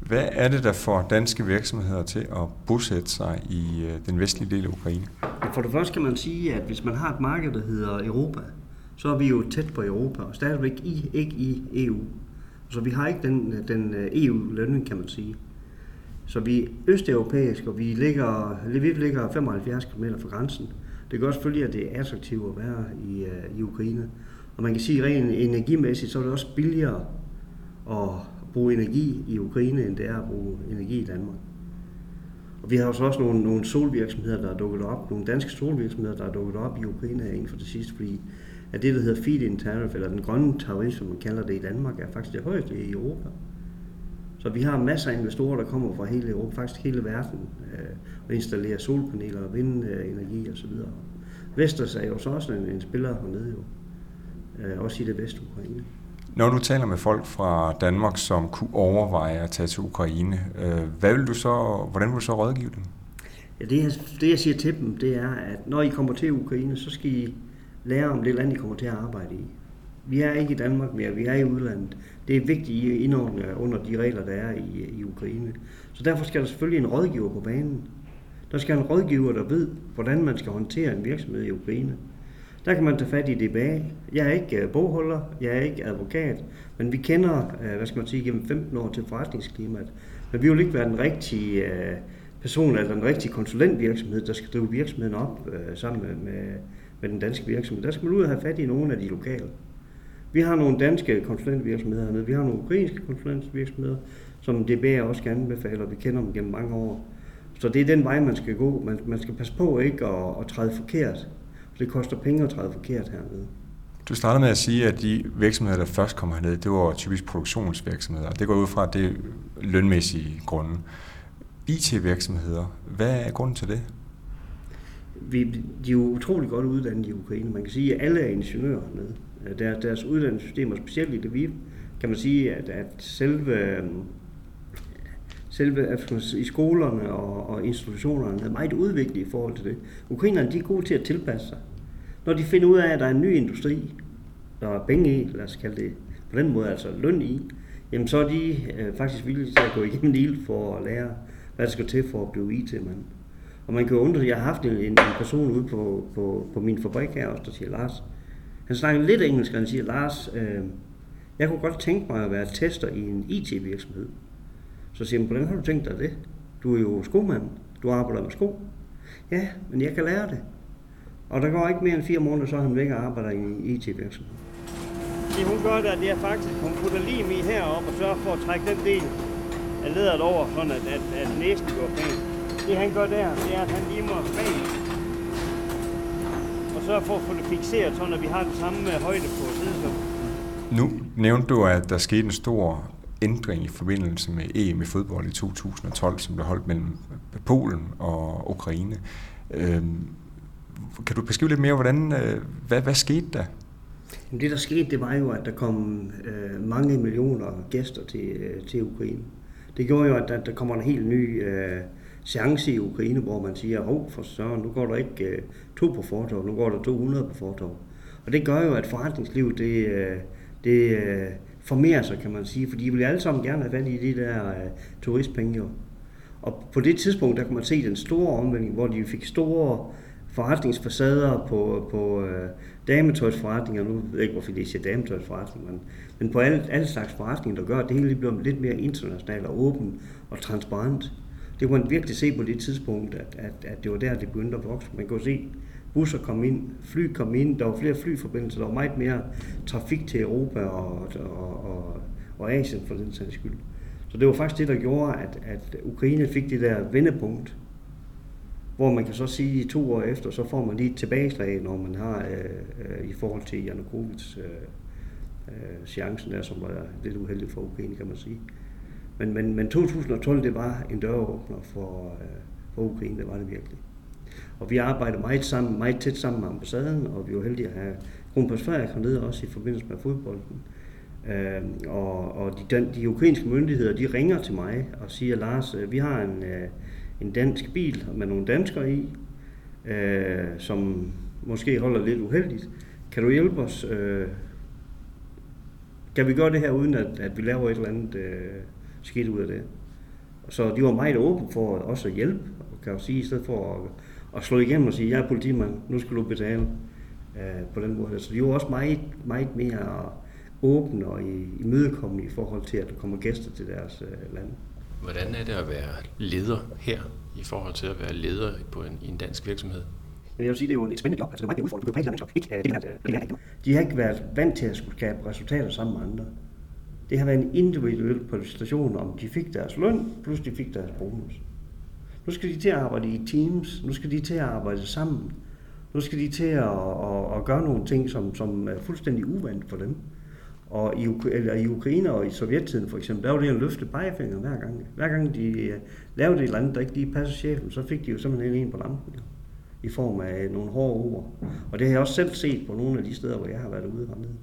Hvad er det, der får danske virksomheder til at bosætte sig i øh, den vestlige del af Ukraine? For det første kan man sige, at hvis man har et marked, der hedder Europa, så er vi jo tæt på Europa, og stadigvæk i, ikke i EU. Så vi har ikke den, den øh, EU-lønning, kan man sige. Så vi er østeuropæiske, og vi ligger, Lviv ligger 75 km fra grænsen. Det gør selvfølgelig, at det er attraktivt at være i, øh, i Ukraine. Og man kan sige, at rent energimæssigt, så er det også billigere at bruge energi i Ukraine, end det er at bruge energi i Danmark. Og vi har også nogle, nogle solvirksomheder, der er dukket op, nogle danske solvirksomheder, der er dukket op i Ukraine inden for det sidste, fordi at det, der hedder feed-in tariff, eller den grønne tarif, som man kalder det i Danmark, er faktisk det højeste i Europa. Så vi har masser af investorer, der kommer fra hele Europa, faktisk hele verden, øh, og installerer solpaneler og vindenergi osv. Vestas er jo så også en, en spiller hernede jo, øh, også i det vest-Ukraine. Når du taler med folk fra Danmark, som kunne overveje at tage til Ukraine, øh, hvad vil du så, hvordan vil du så rådgive dem? Ja, det, jeg, det jeg siger til dem, det er, at når I kommer til Ukraine, så skal I lære om det land, I kommer til at arbejde i. Vi er ikke i Danmark mere, vi er i udlandet. Det er vigtigt, at I indordne under de regler, der er i, i Ukraine. Så derfor skal der selvfølgelig en rådgiver på banen. Der skal en rådgiver, der ved, hvordan man skal håndtere en virksomhed i Ukraine. Der kan man tage fat i det bag. Jeg er ikke øh, bogholder, jeg er ikke advokat, men vi kender, øh, hvad skal man sige, gennem 15 år til forretningsklimaet. Men vi vil ikke være den rigtige øh, person eller den rigtige konsulentvirksomhed, der skal drive virksomheden op sammen med, med, den danske virksomhed. Der skal man ud og have fat i nogle af de lokale. Vi har nogle danske konsulentvirksomheder hernede, vi har nogle ukrainske konsulentvirksomheder, som DBA også kan anbefale, og vi kender dem gennem mange år. Så det er den vej, man skal gå. Man, man skal passe på ikke at, at træde forkert. for Det koster penge at træde forkert hernede. Du startede med at sige, at de virksomheder, der først kommer herned, det var typisk produktionsvirksomheder. Det går ud fra, at det er lønmæssige grunde. IT-virksomheder. Hvad er grunden til det? Vi, de er jo utrolig godt uddannet i Ukraine. Man kan sige, at alle er ingeniører hernede. Øh, der, deres uddannelsessystem, og specielt i Lviv, kan man sige, at, at selve, øh, selve øh, i skolerne og, og institutionerne er meget udviklet i forhold til det. Ukrainerne de er gode til at tilpasse sig. Når de finder ud af, at der er en ny industri, der er penge i, lad os kalde det på den måde, altså løn i, jamen så er de øh, faktisk villige til at gå igennem ild for at lære, hvad der skal til for at blive IT-mand. Og man kan jo undre, jeg har haft en, en person ude på, på, på min fabrik her også, der siger, Lars, han snakker lidt engelsk, og han siger, Lars, øh, jeg kunne godt tænke mig at være tester i en IT-virksomhed. Så siger han, hvordan har du tænkt dig det? Du er jo skomand, du arbejder med sko. Ja, men jeg kan lære det. Og der går ikke mere end fire måneder, så er han væk og arbejder i en IT-virksomhed. Det hun gør der, det er faktisk, hun putter lim i heroppe og sørger for at trække den del af lederet over, sådan at, at, at næsten går pænt. Det han gør der, det er, at han limer bag og sørger for at få det fixeret, sådan at vi har den samme øh, højde på siden. Nu nævnte du, at der skete en stor ændring i forbindelse med EM i fodbold i 2012, som blev holdt mellem Polen og Ukraine. Øhm, kan du beskrive lidt mere, hvordan, øh, hvad, hvad skete der? Det, der skete, det var jo, at der kom øh, mange millioner gæster til, øh, til Ukraine. Det gjorde jo, at der, der kommer en helt ny øh, chance i Ukraine, hvor man siger, hov, for søren, nu går der ikke øh, to på fortov, nu går der 200 på fortov. Og det gør jo, at forretningslivet, det, øh, det øh, formerer sig, kan man sige, fordi de vil alle sammen gerne have fat i de der øh, turistpenge. Jo. Og på det tidspunkt, der kan man se den store omvending, hvor de fik store forretningsfacader på, på øh, dametøjsforretninger. Nu ved jeg ikke, hvorfor det siger dametøjsforretninger, men, men på alle, alle slags forretninger, der gør, at det hele bliver lidt mere internationalt og åben og transparent. Det kunne man virkelig se på det tidspunkt, at, at, at det var der, det begyndte at vokse. Man kunne se busser kom ind, fly kom ind, der var flere flyforbindelser, der var meget mere trafik til Europa og, og, og, og Asien for den sags skyld. Så det var faktisk det, der gjorde, at, at Ukraine fik det der vendepunkt, hvor man kan så sige, at to år efter, så får man lige et tilbageslag, når man har øh, øh, i forhold til Janukovics øh, øh, chancen der, som var lidt uheldig for Ukraine, kan man sige. Men, men, men 2012, det var en døråbner for, øh, for Ukraine, det var det virkelig. Og vi arbejder meget, sammen, meget tæt sammen med ambassaden, og vi er heldige at have kronprins Frederik hernede også i forbindelse med fodbolden. Øh, og og de, de ukrainske myndigheder, de ringer til mig og siger, Lars, øh, vi har en, øh, en dansk bil med nogle danskere i, øh, som måske holder lidt uheldigt. Kan du hjælpe os? Øh, kan vi gøre det her, uden at, at vi laver et eller andet øh, skidt ud af det? Så de var meget åbne for også at hjælpe, og kan jo sige, i stedet for at, at slå igennem og sige, jeg er politimand, nu skal du betale øh, på den måde. Så de var også meget, meget mere åbne og imødekommende i forhold til, at der kommer gæster til deres øh, land. Hvordan er det at være leder her, i forhold til at være leder på en, i en dansk virksomhed? Jeg vil sige, det er jo et spændende job. Altså, det er meget udfordrende. Du kan jo. Ikke, det, det, det, det, De har ikke været vant til at skulle skabe resultater sammen med andre. Det har været en individuel præstation, om de fik deres løn, plus de fik deres bonus. Nu skal de til at arbejde i teams. Nu skal de til at arbejde sammen. Nu skal de til at, at, at gøre nogle ting, som, som er fuldstændig uvandt for dem. Og i, eller i Ukraine og i Sovjettiden for eksempel, der var det at løfte pegefinger hver gang. Hver gang de øh, lavede et eller andet, der ikke lige passede chefen, så fik de jo simpelthen en på lampen. Ja, I form af nogle hårde ord. Og det har jeg også selv set på nogle af de steder, hvor jeg har været ude hernede.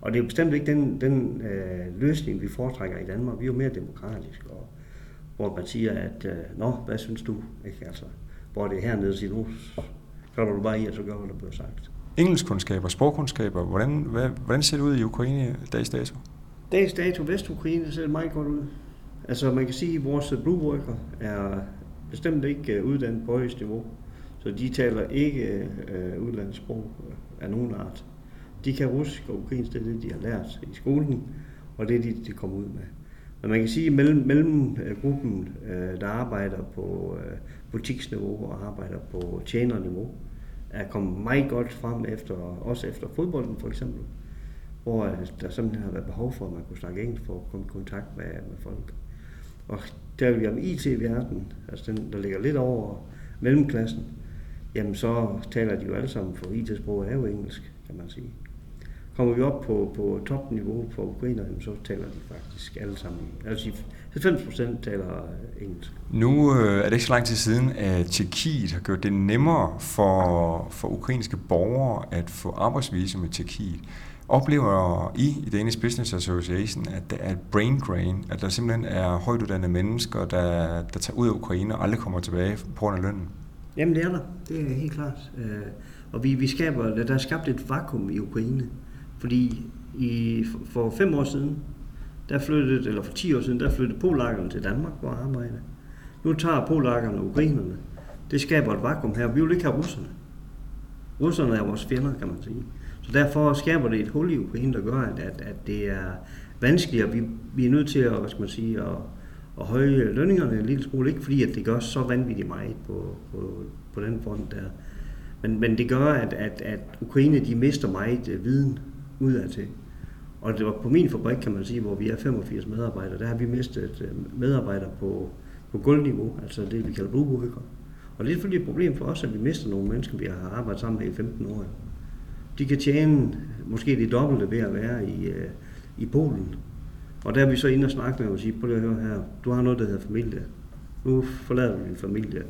Og det er bestemt ikke den, den uh, løsning, vi foretrækker i Danmark. Vi er jo mere demokratiske, og, hvor man siger, at uh, nå, hvad synes du? Ikke? Altså, hvor det er hernede, siger nu, så du bare i, at så gør, hvad der bliver sagt engelskkundskaber, sprogkundskaber. Hvordan, hvad, hvordan ser det ud i Ukraine dags dato? Dags dato, Vest-Ukraine ser det meget godt ud. Altså man kan sige, at vores blue worker er bestemt ikke øh, uddannet på højst niveau. Så de taler ikke uh, udlandsk sprog af nogen art. De kan russisk og ukrainsk, det er det, de har lært i skolen, og det er det, de kommer ud med. Men man kan sige, at mellem, mellem øh, gruppen, øh, der arbejder på øh, butiksniveau og arbejder på tjenerniveau, er kommet meget godt frem efter, også efter fodbolden for eksempel, hvor der simpelthen har været behov for, at man kunne snakke engelsk for at komme i kontakt med, med folk. Og der vi om IT-verden, altså den, der ligger lidt over mellemklassen, jamen så taler de jo alle sammen, for IT-sprog er jo engelsk, kan man sige kommer vi op på, på topniveau for ukrainere, så taler de faktisk alle sammen. Altså 90 procent taler engelsk. Nu øh, er det ikke så lang tid siden, at Tjekkiet har gjort det nemmere for, for ukrainske borgere at få arbejdsvisum i Tjekkiet. Oplever I i Danish Business Association, at der er et brain drain, at der simpelthen er højt uddannede mennesker, der, der tager ud af Ukraine og aldrig kommer tilbage på grund af lønnen? Jamen det er der, det er helt klart. Øh, og vi, vi skaber, der er skabt et vakuum i Ukraine, fordi i, for fem år siden, der flyttede, eller for 10 år siden, der flyttede polakkerne til Danmark for at arbejde. Nu tager polakkerne og ukrainerne. Det skaber et vakuum her. Vi vil ikke have russerne. Russerne er vores fjender, kan man sige. Så derfor skaber det et hul i Ukraine, der gør, at, at, at det er vanskeligere. Vi, vi er nødt til at, hvad skal man sige, at, at høje lønningerne en lille smule. Ikke fordi, at det gør så vanvittigt meget på, på, på den front der. Men, men det gør, at, at, at Ukraine de mister meget øh, viden udadtil. Og det var på min fabrik, kan man sige, hvor vi er 85 medarbejdere, der har vi mistet øh, medarbejdere på, på gulvniveau, altså det vi kalder blodbrugere. Og det er selvfølgelig et problem for os, at vi mister nogle mennesker, vi har arbejdet sammen med i 15 år. De kan tjene måske det dobbelte ved at være i, øh, i Polen. Og der er vi så inde og snakke med og sige, prøv at høre her, du har noget, der hedder familie. Nu forlader du din familie.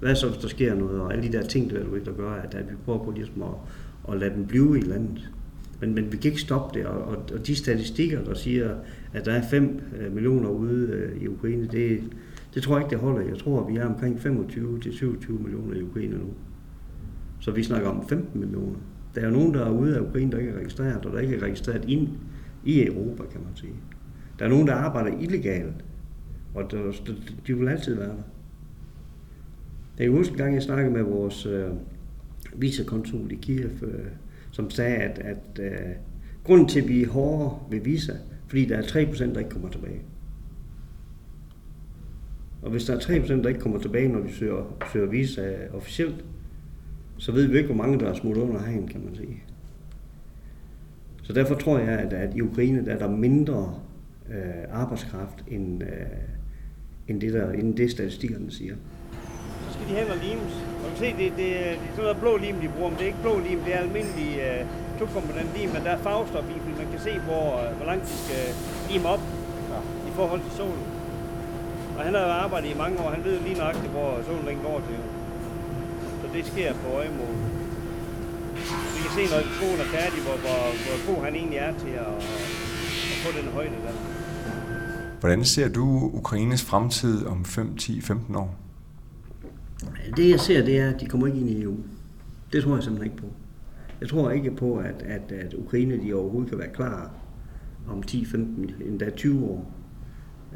Hvad så, hvis der sker noget, og alle de der ting, der, der gør, at, at vi prøver på ligesom at, at lade dem blive i landet. Men, men vi kan ikke stoppe det, og, og, og de statistikker, der siger, at der er 5 øh, millioner ude øh, i Ukraine, det, det tror jeg ikke, det holder. Jeg tror, at vi er omkring 25-27 millioner i Ukraine nu. Så vi snakker om 15 millioner. Der er jo nogen, der er ude af Ukraine, der ikke er registreret, og der ikke er registreret ind i Europa, kan man sige. Der er nogen, der arbejder illegalt, og der, de vil altid være der. Jeg kan huske en gang, jeg snakkede med vores øh, vicekonsul i Kiev, øh, som sagde, at, at øh, grunden til, at vi er hårdere ved visa, fordi der er 3%, der ikke kommer tilbage. Og hvis der er 3%, der ikke kommer tilbage, når de søger, søger visa øh, officielt, så ved vi ikke, hvor mange der er smuttet under hegn, kan man sige. Så derfor tror jeg, at, at i Ukraine der er der mindre øh, arbejdskraft, end, øh, end, det der, end det statistikkerne siger. Så skal de hen og limes kan se, det, det, det er sådan noget blå lim, de bruger, men det er ikke blå lim, det er almindelig uh, to-komponent lim, men der er farvestof i, fordi man kan se, hvor, uh, hvor langt de skal lime op ja. i forhold til solen. Og han har arbejdet i mange år, han ved lige nøjagtigt, hvor solen den går til. Så det sker på øjemål. Vi kan se, når skoen er færdig, hvor, hvor, hvor god han egentlig er til at, at få den højde der. Hvordan ser du Ukraines fremtid om 5, 10, 15 år? Det jeg ser, det er, at de kommer ikke ind i EU. Det tror jeg simpelthen ikke på. Jeg tror ikke på, at, at, at Ukraine de overhovedet kan være klar om 10, 15, endda 20 år.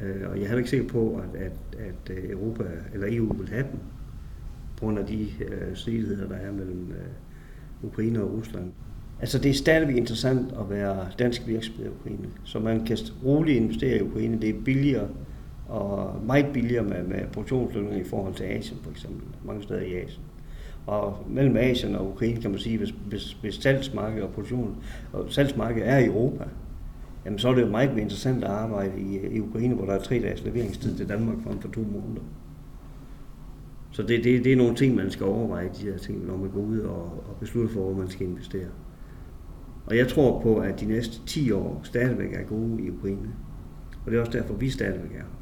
Øh, og jeg er heller ikke sikker på, at, at, at øh, Europa eller EU vil have dem, på grund af de øh, stridigheder, der er mellem øh, Ukraine og Rusland. Altså det er stadigvæk interessant at være dansk virksomhed i Ukraine, så man kan roligt investere i Ukraine. Det er billigere og meget billigere med, med produktionslønninger i forhold til Asien for eksempel, mange steder i Asien. Og mellem Asien og Ukraine kan man sige, hvis, hvis, hvis salgsmarkedet og produktion og salgsmarkedet er i Europa, jamen så er det jo meget mere interessant at arbejde i, i Ukraine, hvor der er tre dages leveringstid til Danmark frem for to måneder. Så det, det, det er nogle ting, man skal overveje, de her ting, når man går ud og, og beslutter for, hvor man skal investere. Og jeg tror på, at de næste 10 år stadigvæk er gode i Ukraine. Og det er også derfor, vi stadigvæk er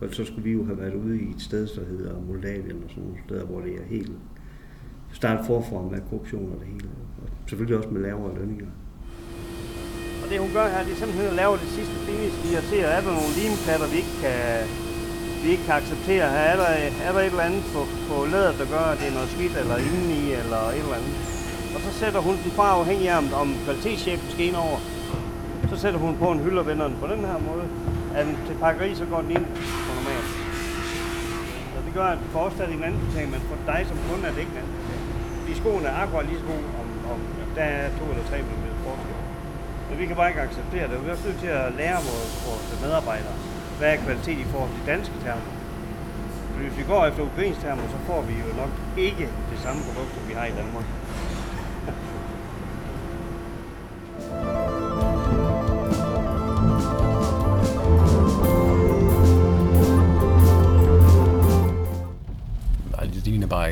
og så skulle vi jo have været ude i et sted, der hedder Moldavien og sådan nogle steder, hvor det er helt start forfra med korruption og det hele. Og selvfølgelig også med lavere lønninger. Og det hun gør her, det er simpelthen at lave det sidste finish lige at set, er der nogle limklatter, vi ikke kan, vi ikke kan acceptere. Her er der, er der et eller andet på, på læder, der gør, at det er noget skidt eller indeni eller et eller andet. Og så sætter hun den fra afhængig af, om kvalitetschefen skal ind over. Så sætter hun på en hylde og vender den på den her måde. Er den til pakkeri, så går den ind på normalt. Så det gør, at for os er en anden betaling, men for dig som kunde er det ikke en anden betaling. Fordi skoene er akkurat lige så gode, om, om der er to eller tre mm forskel. Men vi kan bare ikke acceptere det. Vi er også nødt til at lære vores, vores medarbejdere, hvad er kvalitet i forhold til danske termer. Fordi hvis vi går efter ukrainske termer, så får vi jo nok ikke det samme produkt, som vi har i Danmark.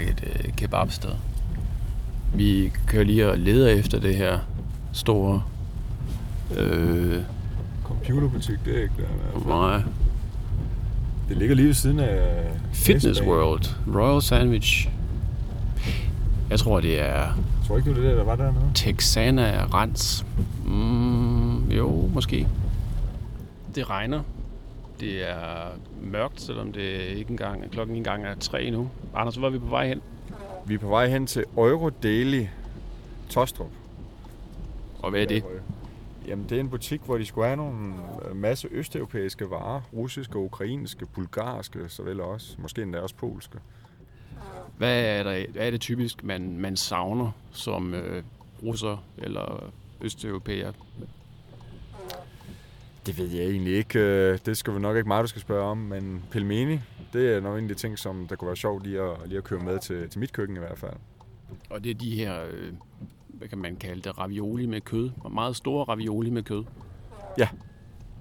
Et øh, kebabsted. Vi kører lige og leder efter det her store... Øh, Computerbutik, det er ikke der. nej, Det ligger lige ved siden af... Fitness. World. Royal Sandwich. Jeg tror, det er Jeg tror ikke, det var det, der var dernede. Texana Rans. Mm, jo, måske. Det regner. Det er mørkt, selvom det ikke engang, klokken ikke engang er tre nu. Anders, hvor er vi på vej hen? Vi er på vej hen til Euro Daily Tostrup. Og hvad er det? Jamen, det er en butik, hvor de skulle have nogle øh, masse østeuropæiske varer. Russiske, ukrainske, bulgarske, såvel også. Måske endda også polske. Hvad er, der, hvad er det typisk, man, man savner som øh, russer eller østeuropæer? Det ved jeg egentlig ikke. Øh, Det skal vi nok ikke meget, du skal spørge om. Men pelmeni, det er nok en af de ting, som der kunne være sjovt lige at, lige at køre med til, til mit køkken i hvert fald. Og det er de her, øh, hvad kan man kalde det, ravioli med kød. Og meget store ravioli med kød.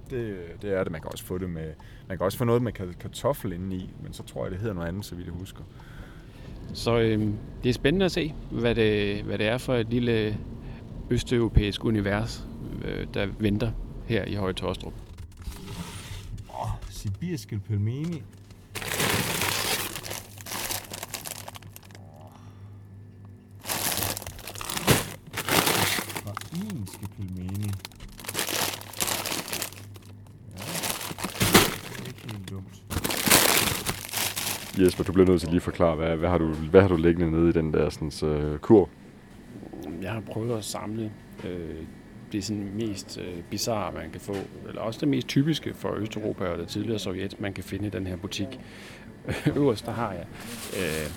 Det, det er det. Man kan også få det med... Man kan også få noget med ka- kartoffel indeni, men så tror jeg, det hedder noget andet, så vidt jeg husker. Så øh, det er spændende at se, hvad det, hvad det er for et lille østeuropæisk univers, øh, der venter her i Høje Tostrup. Åh, sibirske pelmeni. Ukrainske pelmeni. Ja, det er ikke helt dumt. Jesper, du bliver nødt til lige at forklare, hvad, hvad, har, du, hvad har du liggende nede i den der sådan, uh, kur? Jeg har prøvet at samle øh, det sådan mest øh, bizarre, man kan få, eller også det mest typiske for Østeuropa og det tidligere Sovjet, man kan finde i den her butik. Øverst der har jeg øh,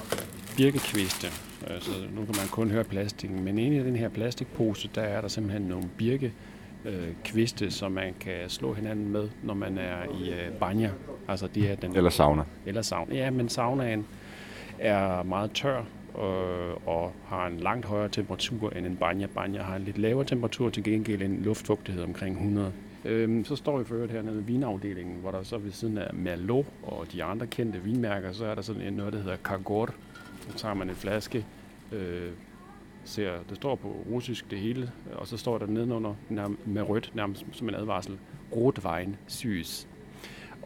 birkekviste, øh, så nu kan man kun høre plastikken, men inde i den her plastikpose, der er der simpelthen nogle birke øh, kviste, som man kan slå hinanden med, når man er i øh, banja. Altså det er den Eller sauna. eller sauna. Ja, men saunaen er meget tør øh, og har en langt højere temperatur end en banja. Banja har en lidt lavere temperatur, til gengæld en luftfugtighed omkring 100. Øhm, så står vi for øvrigt hernede i vinafdelingen, hvor der så ved siden af Merlot og de andre kendte vinmærker, så er der sådan en noget, der hedder Kagor. Så tager man en flaske, øh, ser, det står på russisk det hele, og så står der nedenunder med rødt, nærmest som en advarsel, Rotwein Sys.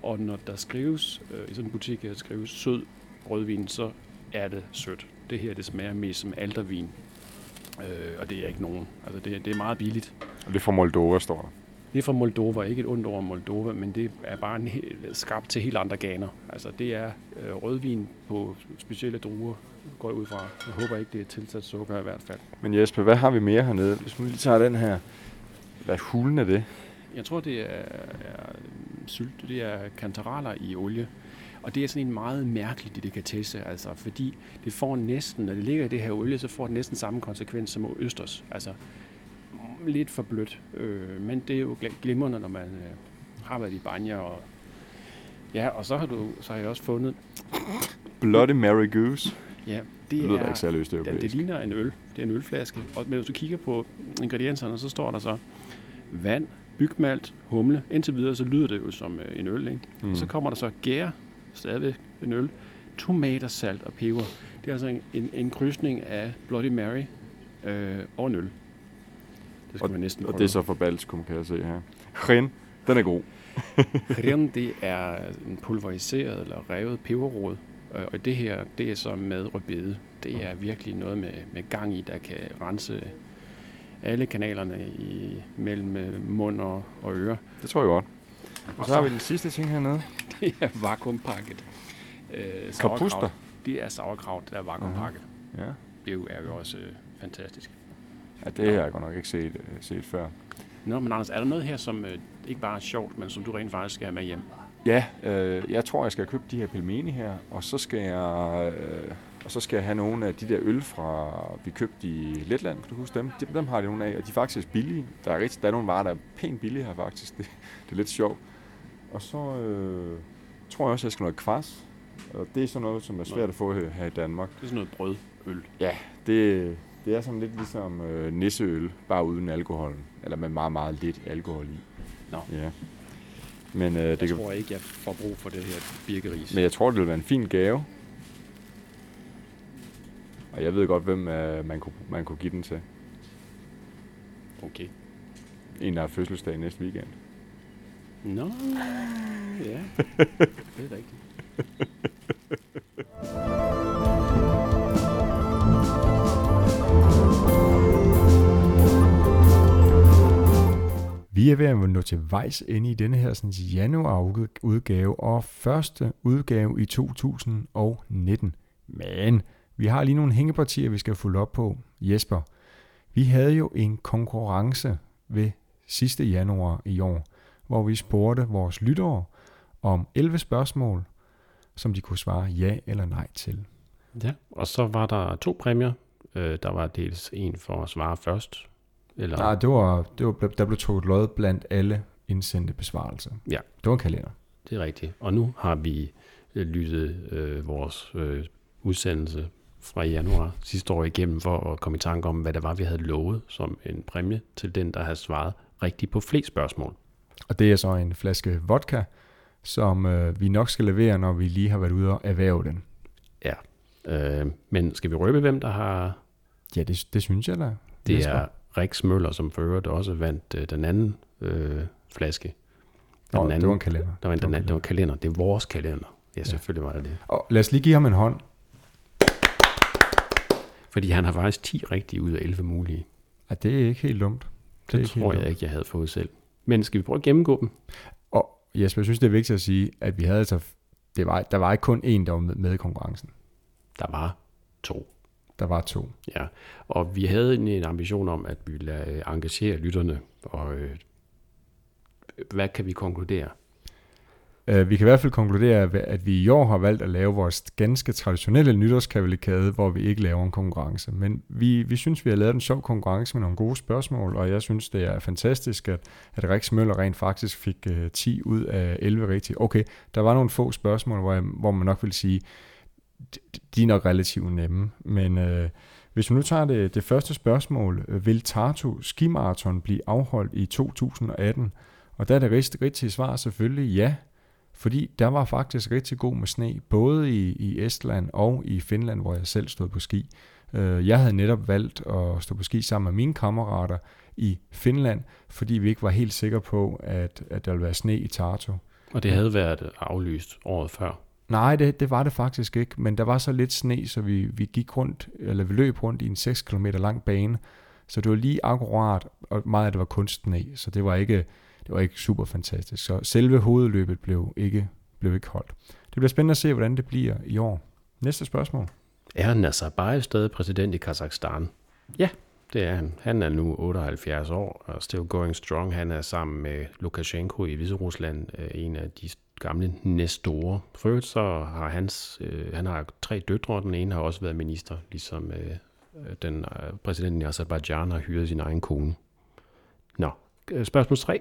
Og når der skrives, øh, i sådan en butik her skrives sød rødvin, så er det sødt. Det her, det smager mest som aldervin. Øh, og det er ikke nogen. Altså, det, det er meget billigt. Og det er fra Moldova, står der. Det er fra Moldova, ikke et ondt over Moldova, men det er bare en, skabt til helt andre ganer. Altså, det er øh, rødvin på specielle druer, går jeg ud fra. Jeg håber ikke, det er tilsat sukker i hvert fald. Men Jesper, hvad har vi mere hernede? Hvis vi lige tager den her. Hvad hulen er det? Jeg tror, det er, er sylt, det er kantareller i olie. Og det er sådan en meget mærkelig delikatesse, altså, fordi det får næsten, når det ligger i det her olie, så får det næsten samme konsekvens som østers. Altså lidt for blødt, øh, men det er jo gl- glimrende, når man øh, har været i banja. Og, ja, og så har, du, så har jeg også fundet, Bloody Mary Goose. ja, Det det lyder er, ikke særlig Ja, østeuropæisk. det ligner en øl. Det er en ølflaske. Og men hvis du kigger på ingredienserne, så står der så vand, bygmalt, humle. Indtil videre, så lyder det jo som øh, en øl, ikke? Mm. Mm. Så kommer der så gær, stadigvæk en øl, tomater, salt og peber. Det er altså en, en, en krydsning af Bloody Mary øh, og en øl. Det skal man næsten Og prøve. det er så for Baltikum, kan jeg se her. Ren, den er god. Ren, det er en pulveriseret eller revet peberrod. Øh, Og det her, det er så med rødbede. Det er virkelig noget med, med gang i, der kan rense alle kanalerne i, mellem øh, mund og, og øre. Det tror jeg godt. Og så har vi den sidste ting hernede. Det er vakuumpakket. Øh. Kapuster. Det er sauerkraut, der er vakuumpakket. Ja. Det er jo, er jo også øh, fantastisk. ja, det har jeg godt nok ikke set, øh, set før. Nå, men Anders, er der noget her, som øh, ikke bare er sjovt, men som du rent faktisk skal have med hjem? Ja, øh, jeg tror, jeg skal købe de her pelmeni her, og så skal jeg, øh, og så skal jeg have nogle af de der øl fra, vi købte i Letland, kan du huske dem? Dem, dem har de nogle af, og de er faktisk billige. Der er, rigtig, der er nogle varer, der er pænt billige her faktisk. Det, det er lidt sjovt. Og så øh, tror jeg også, at jeg skal noget kvas. Og det er sådan noget, som er svært at få her, i Danmark. Det er sådan noget brødøl. Ja, det, det er sådan lidt ligesom øh, nisseøl, bare uden alkohol. Eller med meget, meget lidt alkohol i. Nå. Ja. Men, øh, det Jeg kan, tror ikke, jeg får brug for det her birkeris. men jeg tror, det vil være en fin gave. Og jeg ved godt, hvem øh, man, kunne, man kunne give den til. Okay. En, der har fødselsdag næste weekend. Nå, ja. det er rigtigt. Vi er ved at nå til vejs ende i denne her sådan, januar udgave og første udgave i 2019. Men vi har lige nogle hængepartier, vi skal følge op på. Jesper, vi havde jo en konkurrence ved sidste januar i år, hvor vi spurgte vores lyttere om 11 spørgsmål, som de kunne svare ja eller nej til. Ja, og så var der to præmier. Øh, der var dels en for at svare først. Eller... Nej, det var, det var, der blev trukket lod blandt alle indsendte besvarelser. Ja. Det var en kalender. Det er rigtigt. Og nu har vi øh, lyttet øh, vores øh, udsendelse fra januar sidste år igennem for at komme i tanke om, hvad det var, vi havde lovet som en præmie til den, der havde svaret rigtigt på flest spørgsmål. Og det er så en flaske vodka, som øh, vi nok skal levere, når vi lige har været ude og erhverve den. Ja, øh, men skal vi røbe, hvem der har... Ja, det, det synes jeg da. Det Jesper. er Rex Møller, som for øvrigt også vandt øh, den anden øh, flaske. Den Nå, anden, det var en kalender. Der var en, det, var den, det var en kalender. Det er vores kalender. Ja, selvfølgelig ja. var det det. Og lad os lige give ham en hånd. Fordi han har faktisk 10 rigtige ud af 11 mulige. Ja, det er ikke helt dumt. Det, det tror jeg dumt. ikke, jeg havde fået selv. Men skal vi prøve at gennemgå dem? Og Jesper, jeg synes, det er vigtigt at sige, at vi havde altså, det var, der var ikke kun én, der var med, med i konkurrencen. Der var to. Der var to. Ja, og vi havde en, en ambition om, at vi ville øh, engagere lytterne, og øh, hvad kan vi konkludere? Uh, vi kan i hvert fald konkludere, at vi i år har valgt at lave vores ganske traditionelle nytårskavalkade, hvor vi ikke laver en konkurrence. Men vi, vi synes, vi har lavet en sjov konkurrence med nogle gode spørgsmål, og jeg synes, det er fantastisk, at, at Rex Møller rent faktisk fik øh, uh, 10 ud af 11 rigtige. Okay, der var nogle få spørgsmål, hvor, jeg, hvor man nok vil sige, de er nok relativt nemme, men uh, hvis vi nu tager det, det første spørgsmål, vil Tartu Skimarathon blive afholdt i 2018? Og der er det rigtige svar selvfølgelig ja. Fordi der var faktisk rigtig god med sne, både i, i Estland og i Finland, hvor jeg selv stod på ski. Øh, jeg havde netop valgt at stå på ski sammen med mine kammerater i Finland, fordi vi ikke var helt sikre på, at, at der ville være sne i Tartu. Og det havde været aflyst året før? Nej, det, det var det faktisk ikke, men der var så lidt sne, så vi, vi gik rundt, eller vi løb rundt i en 6 km lang bane, så det var lige akkurat, og meget af det var kunstsne, så det var ikke, det var ikke super fantastisk. Så selve hovedløbet blev ikke, blev ikke holdt. Det bliver spændende at se, hvordan det bliver i år. Næste spørgsmål. Er Nazarbayev stadig præsident i Kazakhstan? Ja, det er han. Han er nu 78 år og still going strong. Han er sammen med Lukashenko i Hviderusland øh, en af de gamle næststore. For så har hans, øh, han har tre døtre, og den ene har også været minister, ligesom øh den øh, præsidenten i Azerbaijan har hyret sin egen kone. Nå, øh, spørgsmål 3.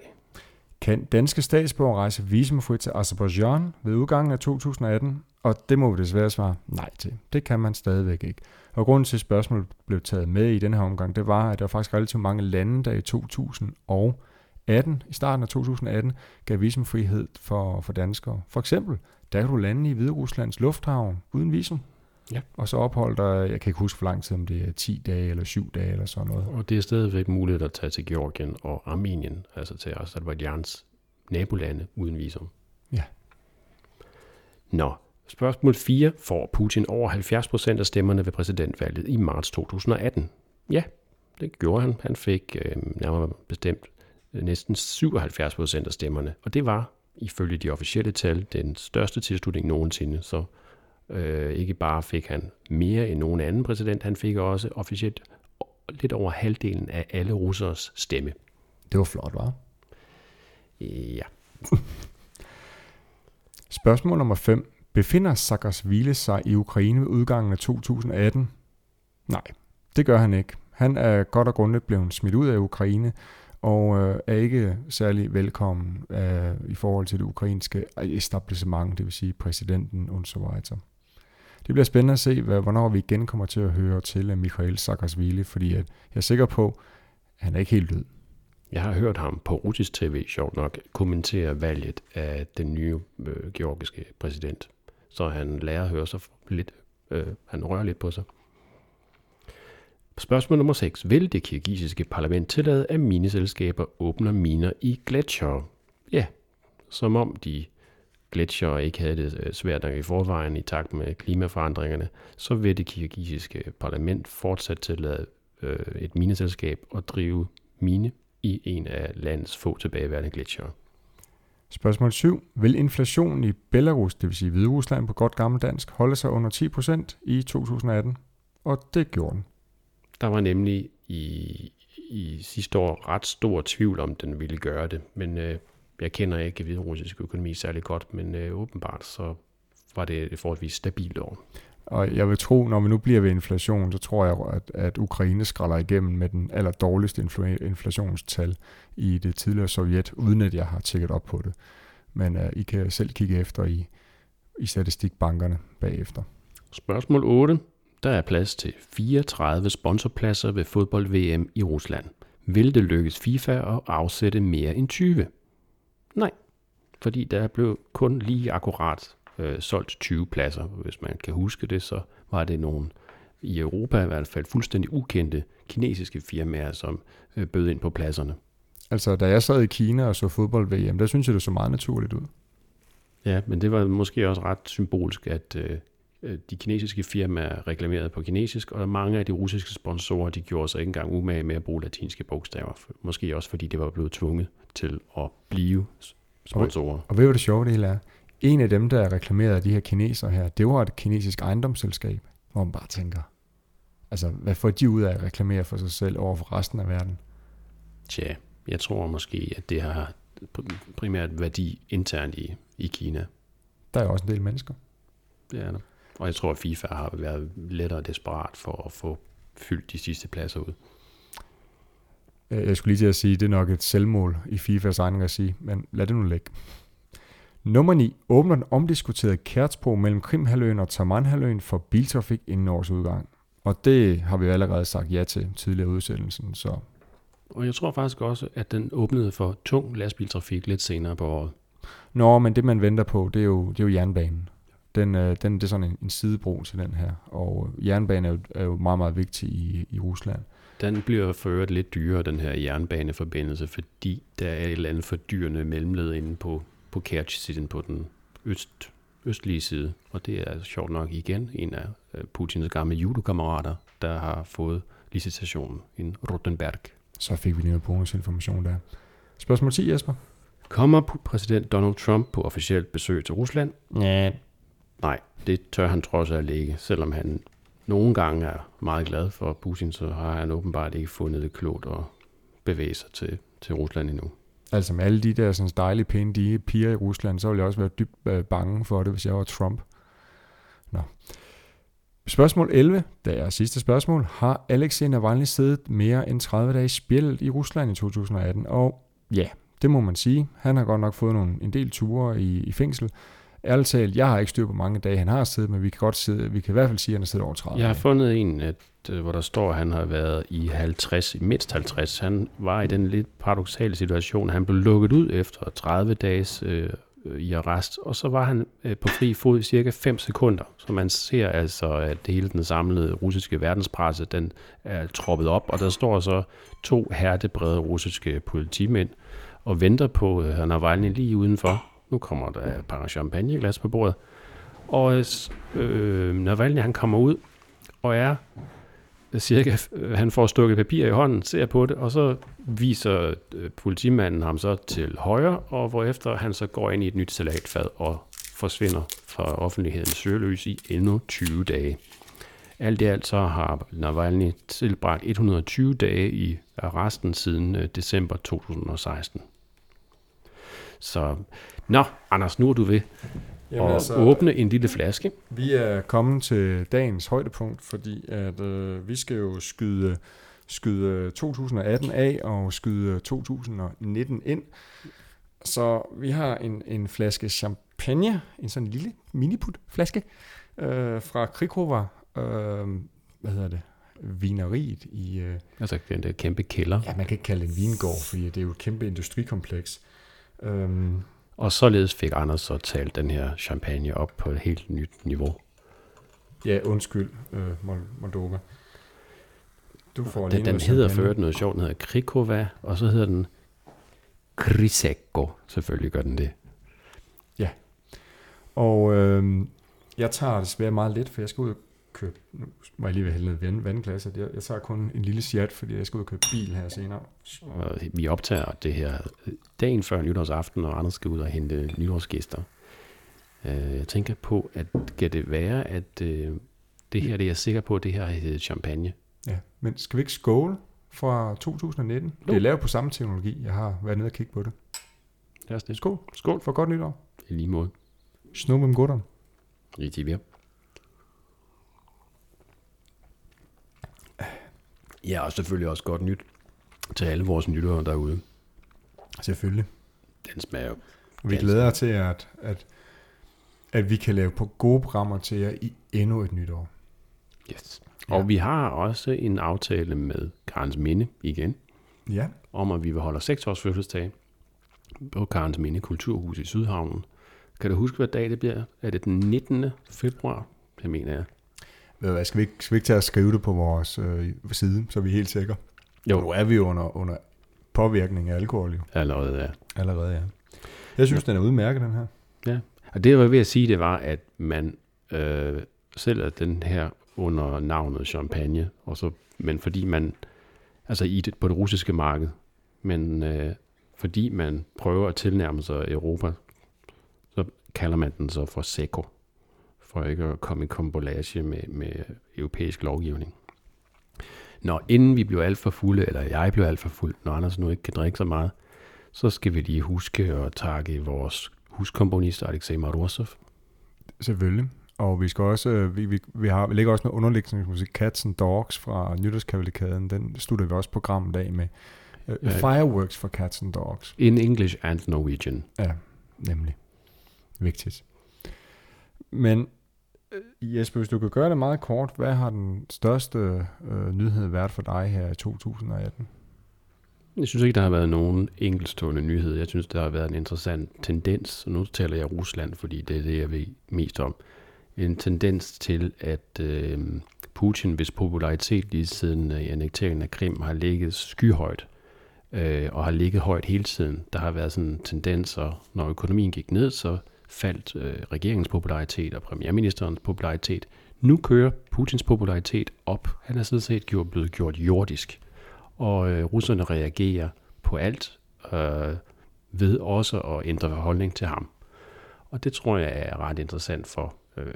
Kan danske statsborger rejse visumfrit til Azerbaijan ved udgangen af 2018? Og det må vi desværre svare nej til. Det kan man stadigvæk ikke. Og grunden til, at spørgsmålet blev taget med i denne her omgang, det var, at der var faktisk relativt mange lande, der i 2018, i starten af 2018, gav visumfrihed for, for danskere. For eksempel, der kan du lande i Hvide Ruslands lufthavn uden visum. Ja. Og så opholder der, jeg kan ikke huske for lang tid, om det er 10 dage eller 7 dage eller sådan noget. Og det er stadigvæk muligt at tage til Georgien og Armenien, altså til Azerbaijan's nabolande uden visum. Ja. Nå, spørgsmål 4. Får Putin over 70% af stemmerne ved præsidentvalget i marts 2018? Ja, det gjorde han. Han fik øh, nærmere bestemt øh, næsten 77% af stemmerne, og det var ifølge de officielle tal den største tilslutning nogensinde, så Øh, ikke bare fik han mere end nogen anden præsident, han fik også officielt lidt over halvdelen af alle russers stemme. Det var flot, var? Ja. Spørgsmål nummer 5. Befinder Saakashvili sig i Ukraine ved udgangen af 2018? Nej, det gør han ikke. Han er godt og grundigt blevet smidt ud af Ukraine, og øh, er ikke særlig velkommen øh, i forhold til det ukrainske etablissement, det vil sige præsidenten og så videre. Det bliver spændende at se, hvad, hvornår vi igen kommer til at høre til Michael Saakashvili, fordi at jeg er sikker på, at han er ikke helt død. Jeg har hørt ham på russisk tv, sjovt nok, kommentere valget af den nye øh, georgiske præsident. Så han lærer at høre sig lidt, øh, han rører lidt på sig. Spørgsmål nummer 6. Vil det kirgisiske parlament tillade, at mineselskaber åbner miner i gletsjere? Ja, som om de gletsjere ikke havde det øh, svært nok i forvejen i takt med klimaforandringerne, så vil det kirgisiske parlament fortsat tillade øh, et mineselskab at drive mine i en af landets få tilbageværende gletsjere. Spørgsmål 7. Vil inflationen i Belarus, det vil sige Hvide Rusland på godt gammeldansk, holde sig under 10% i 2018? Og det gjorde den. Der var nemlig i, i sidste år ret stor tvivl om, den ville gøre det, men øh, jeg kender ikke hviderussisk økonomi særlig godt, men øh, åbenbart så var det et forholdsvis stabilt år. Og jeg vil tro, når vi nu bliver ved inflation, så tror jeg, at, at Ukraine skralder igennem med den aller dårligste infl- inflationstal i det tidligere Sovjet, uden at jeg har tjekket op på det. Men uh, I kan selv kigge efter i, i statistikbankerne bagefter. Spørgsmål 8. Der er plads til 34 sponsorpladser ved fodbold-VM i Rusland. Vil det lykkes FIFA at afsætte mere end 20? Nej, fordi der blev kun lige akkurat øh, solgt 20 pladser. Hvis man kan huske det, så var det nogle i Europa i hvert fald fuldstændig ukendte kinesiske firmaer, som øh, bød ind på pladserne. Altså, da jeg sad i Kina og så fodbold-VM, der synes jeg, det så meget naturligt ud. Ja, men det var måske også ret symbolsk, at øh, de kinesiske firmaer reklamerede på kinesisk, og mange af de russiske sponsorer, de gjorde sig ikke engang umage med at bruge latinske bogstaver. Måske også fordi det var blevet tvunget til at blive sponsorer. Og, og ved du, det sjove det hele er? En af dem, der reklamerede de her kinesere her, det var et kinesisk ejendomsselskab, hvor man bare tænker, altså, hvad får de ud af at reklamere for sig selv over for resten af verden? Tja, jeg tror måske, at det har primært værdi internt i, i Kina. Der er jo også en del mennesker. Det er der. Og jeg tror, at FIFA har været lettere desperat for at få fyldt de sidste pladser ud. Jeg skulle lige til at sige, at det er nok et selvmål i FIFAs egen regi, men lad det nu ligge. Nummer 9. Åbner den omdiskuterede Kærtsbro mellem Krimhaløen og Tamanhaløen for biltrafik inden års udgang. Og det har vi jo allerede sagt ja til tidligere udsættelsen, så... Og jeg tror faktisk også, at den åbnede for tung lastbiltrafik lidt senere på året. Nå, men det man venter på, det er jo, det er jo jernbanen. Den, øh, den, det er sådan en, en sidebro til den her, og jernbanen er jo, er jo meget, meget vigtig i, i Rusland. Den bliver for øvrigt lidt dyrere, den her jernbaneforbindelse, fordi der er et eller andet fordyrende mellemled inde på, på Kerch-siden på den øst, østlige side. Og det er sjovt nok igen en af øh, Putins gamle judokammerater, der har fået licitationen, en Rotenberg. Så fik vi lige noget bonusinformation der. Spørgsmål 10, Jesper. Kommer præsident Donald Trump på officielt besøg til Rusland? Ja. Nej, det tør han trods alt ikke, selvom han nogle gange er meget glad for Putin, så har han åbenbart ikke fundet det klogt at bevæge sig til, til Rusland endnu. Altså med alle de der sådan dejlige, pæne de piger i Rusland, så ville jeg også være dybt øh, bange for det, hvis jeg var Trump. Nå. Spørgsmål 11, det er sidste spørgsmål. Har Alexei Navalny siddet mere end 30 dage spjældet i Rusland i 2018? Og ja, det må man sige. Han har godt nok fået nogle, en del ture i, i fængsel. Ærligt talt, jeg har ikke styr på mange dage, han har siddet, men vi kan godt sidde, vi kan i hvert fald sige, at han har siddet over 30 Jeg har fundet en, at, øh, hvor der står, at han har været i 50, mindst 50. Han var i den lidt paradoxale situation, at han blev lukket ud efter 30 dages øh, i arrest, og så var han øh, på fri fod i cirka 5 sekunder. Så man ser altså, at hele den samlede russiske verdenspresse, den er troppet op, og der står så to hertebrede russiske politimænd og venter på øh, Navalny lige udenfor. Nu kommer der et par champagneglas på bordet. Og øh, øh Navalny han kommer ud og er øh, cirka, øh, han får stukket papir i hånden, ser på det, og så viser politimanden ham så til højre, og hvorefter han så går ind i et nyt salatfad og forsvinder fra offentlighedens søgeløs i endnu 20 dage. Alt i alt så har Navalny tilbragt 120 dage i arresten siden december 2016. Så, nå, Anders, nu er du ved Jamen at altså- åbne en lille flaske. Vi er kommet til dagens højdepunkt, fordi at øh, vi skal jo skyde, skyde 2018 af og skyde 2019 ind. Så vi har en, en flaske champagne, en sådan lille miniput flaske øh, fra Krikova, øh, hvad hedder det, vineriet i, øh, Altså den der kæmpe kælder. ja man kan ikke kalde det en vingård, fordi det er jo et kæmpe industrikompleks. Øhm, Og således fik Anders så talt den her champagne op på et helt nyt niveau. ja, undskyld, øh, Mol- Moldova. Du får Den, den hedder ført noget sjovt, den hedder Krikova, og så hedder den Krisekko. Selvfølgelig gør den det. Og øh, jeg tager desværre meget lidt, for jeg skal ud købe, nu må jeg lige heldig vand, vandglas, jeg, jeg tager kun en lille chat, fordi jeg skal ud og købe bil her senere. Vi optager det her dagen før nytårsaften, og andre skal ud og hente nytårsgæster. Øh, Jeg tænker på, at kan det være, at øh, det her, det er jeg sikker på, at det her hedder champagne. Ja, men skal vi ikke skåle fra 2019? Jo. Det er lavet på samme teknologi, jeg har været nede og kigge på det. Lad os det. Skål. Skål for godt nytår. I lige måde. Snu med gutterne. Rigtig ved. Ja, og selvfølgelig også godt nyt til alle vores nyttere derude. Selvfølgelig. Den smager jo. Og vi glæder os til, at, at, at vi kan lave på gode programmer til jer i endnu et nyt år. Yes. Og vi har også en aftale med Karens Minde igen, Ja, om at vi vil holde 6 års fødselsdag på Karens Minde Kulturhus i Sydhavnen. Kan du huske, hvad dag det bliver? Er det den 19. februar? Det mener jeg. Hvad, skal vi, ikke, skal vi ikke tage at skrive det på vores øh, side, så er vi helt sikre? Jo. Nu er vi under, under påvirkning af alkohol jo. Allerede, ja. Allerede, ja. Jeg synes, den er udmærket, den her. Ja, og det jeg var ved at sige, det var, at man øh, sælger den her under navnet champagne, og så, men fordi man, altså i det, på det russiske marked, men øh, fordi man prøver at tilnærme sig Europa, så kalder man den så for Seco, for ikke at komme i kombolage med, med europæisk lovgivning. Når inden vi bliver alt for fulde, eller jeg bliver alt for fuld, når Anders nu ikke kan drikke så meget, så skal vi lige huske at takke vores huskomponist Alexej Marosov. Selvfølgelig. Og vi skal også, øh, vi, vi, vi, har, vi lægger også noget underlægningsmusik, Cats and Dogs fra Nytårskavalikaden. Den slutter vi også programmet af med. Uh. Fireworks for Cats and Dogs. In English and Norwegian. Ja, nemlig. Vigtigt. Men Øh. Jesper, hvis du kan gøre det meget kort, hvad har den største øh, nyhed været for dig her i 2018? Jeg synes ikke, der har været nogen enkeltstående nyhed. Jeg synes, der har været en interessant tendens, og nu taler jeg Rusland, fordi det er det, jeg ved mest om. En tendens til, at øh, Putin, hvis popularitet lige siden øh, annekteringen af Krim har ligget skyhøjt, øh, og har ligget højt hele tiden. Der har været sådan en tendens, når økonomien gik ned, så faldt øh, regeringens popularitet og premierministerens popularitet. Nu kører Putins popularitet op. Han er sådan set gjort, blevet gjort jordisk. Og øh, russerne reagerer på alt øh, ved også at ændre holdning til ham. Og det tror jeg er ret interessant for øh,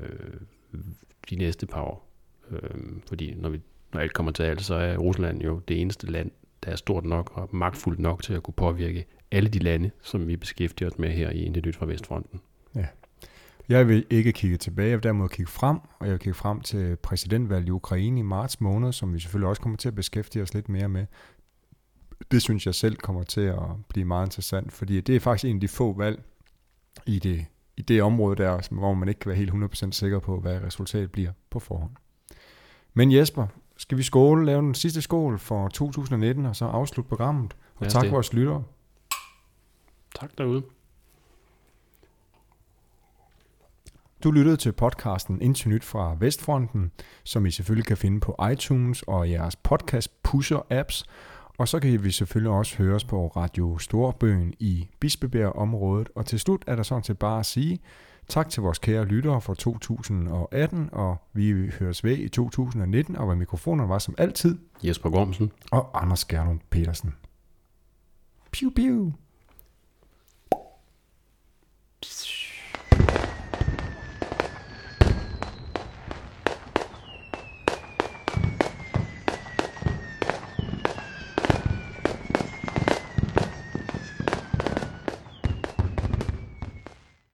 de næste par år. Øh, fordi når, vi, når alt kommer til alt, så er Rusland jo det eneste land, der er stort nok og magtfuldt nok til at kunne påvirke alle de lande, som vi beskæftiger os med her i Intet Nyt fra Vestfronten. Jeg vil ikke kigge tilbage, jeg vil derimod kigge frem, og jeg vil kigge frem til præsidentvalget i Ukraine i marts måned, som vi selvfølgelig også kommer til at beskæftige os lidt mere med. Det synes jeg selv kommer til at blive meget interessant, fordi det er faktisk en af de få valg i det, i det område der, hvor man ikke kan være helt 100% sikker på, hvad resultatet bliver på forhånd. Men Jesper, skal vi skåle, lave den sidste skål for 2019, og så afslutte programmet? Og tak vores lyttere. Tak derude. Du lyttede til podcasten Indtil Nyt fra Vestfronten, som I selvfølgelig kan finde på iTunes og jeres podcast pusher apps. Og så kan vi selvfølgelig også høres på Radio Storbøen i Bispebjerg-området. Og til slut er der sådan set bare at sige tak til vores kære lyttere for 2018, og vi høres ved i 2019, og ved mikrofonerne var som altid, Jesper Gormsen. og Anders Gernund Petersen. Piu, piu. Psh.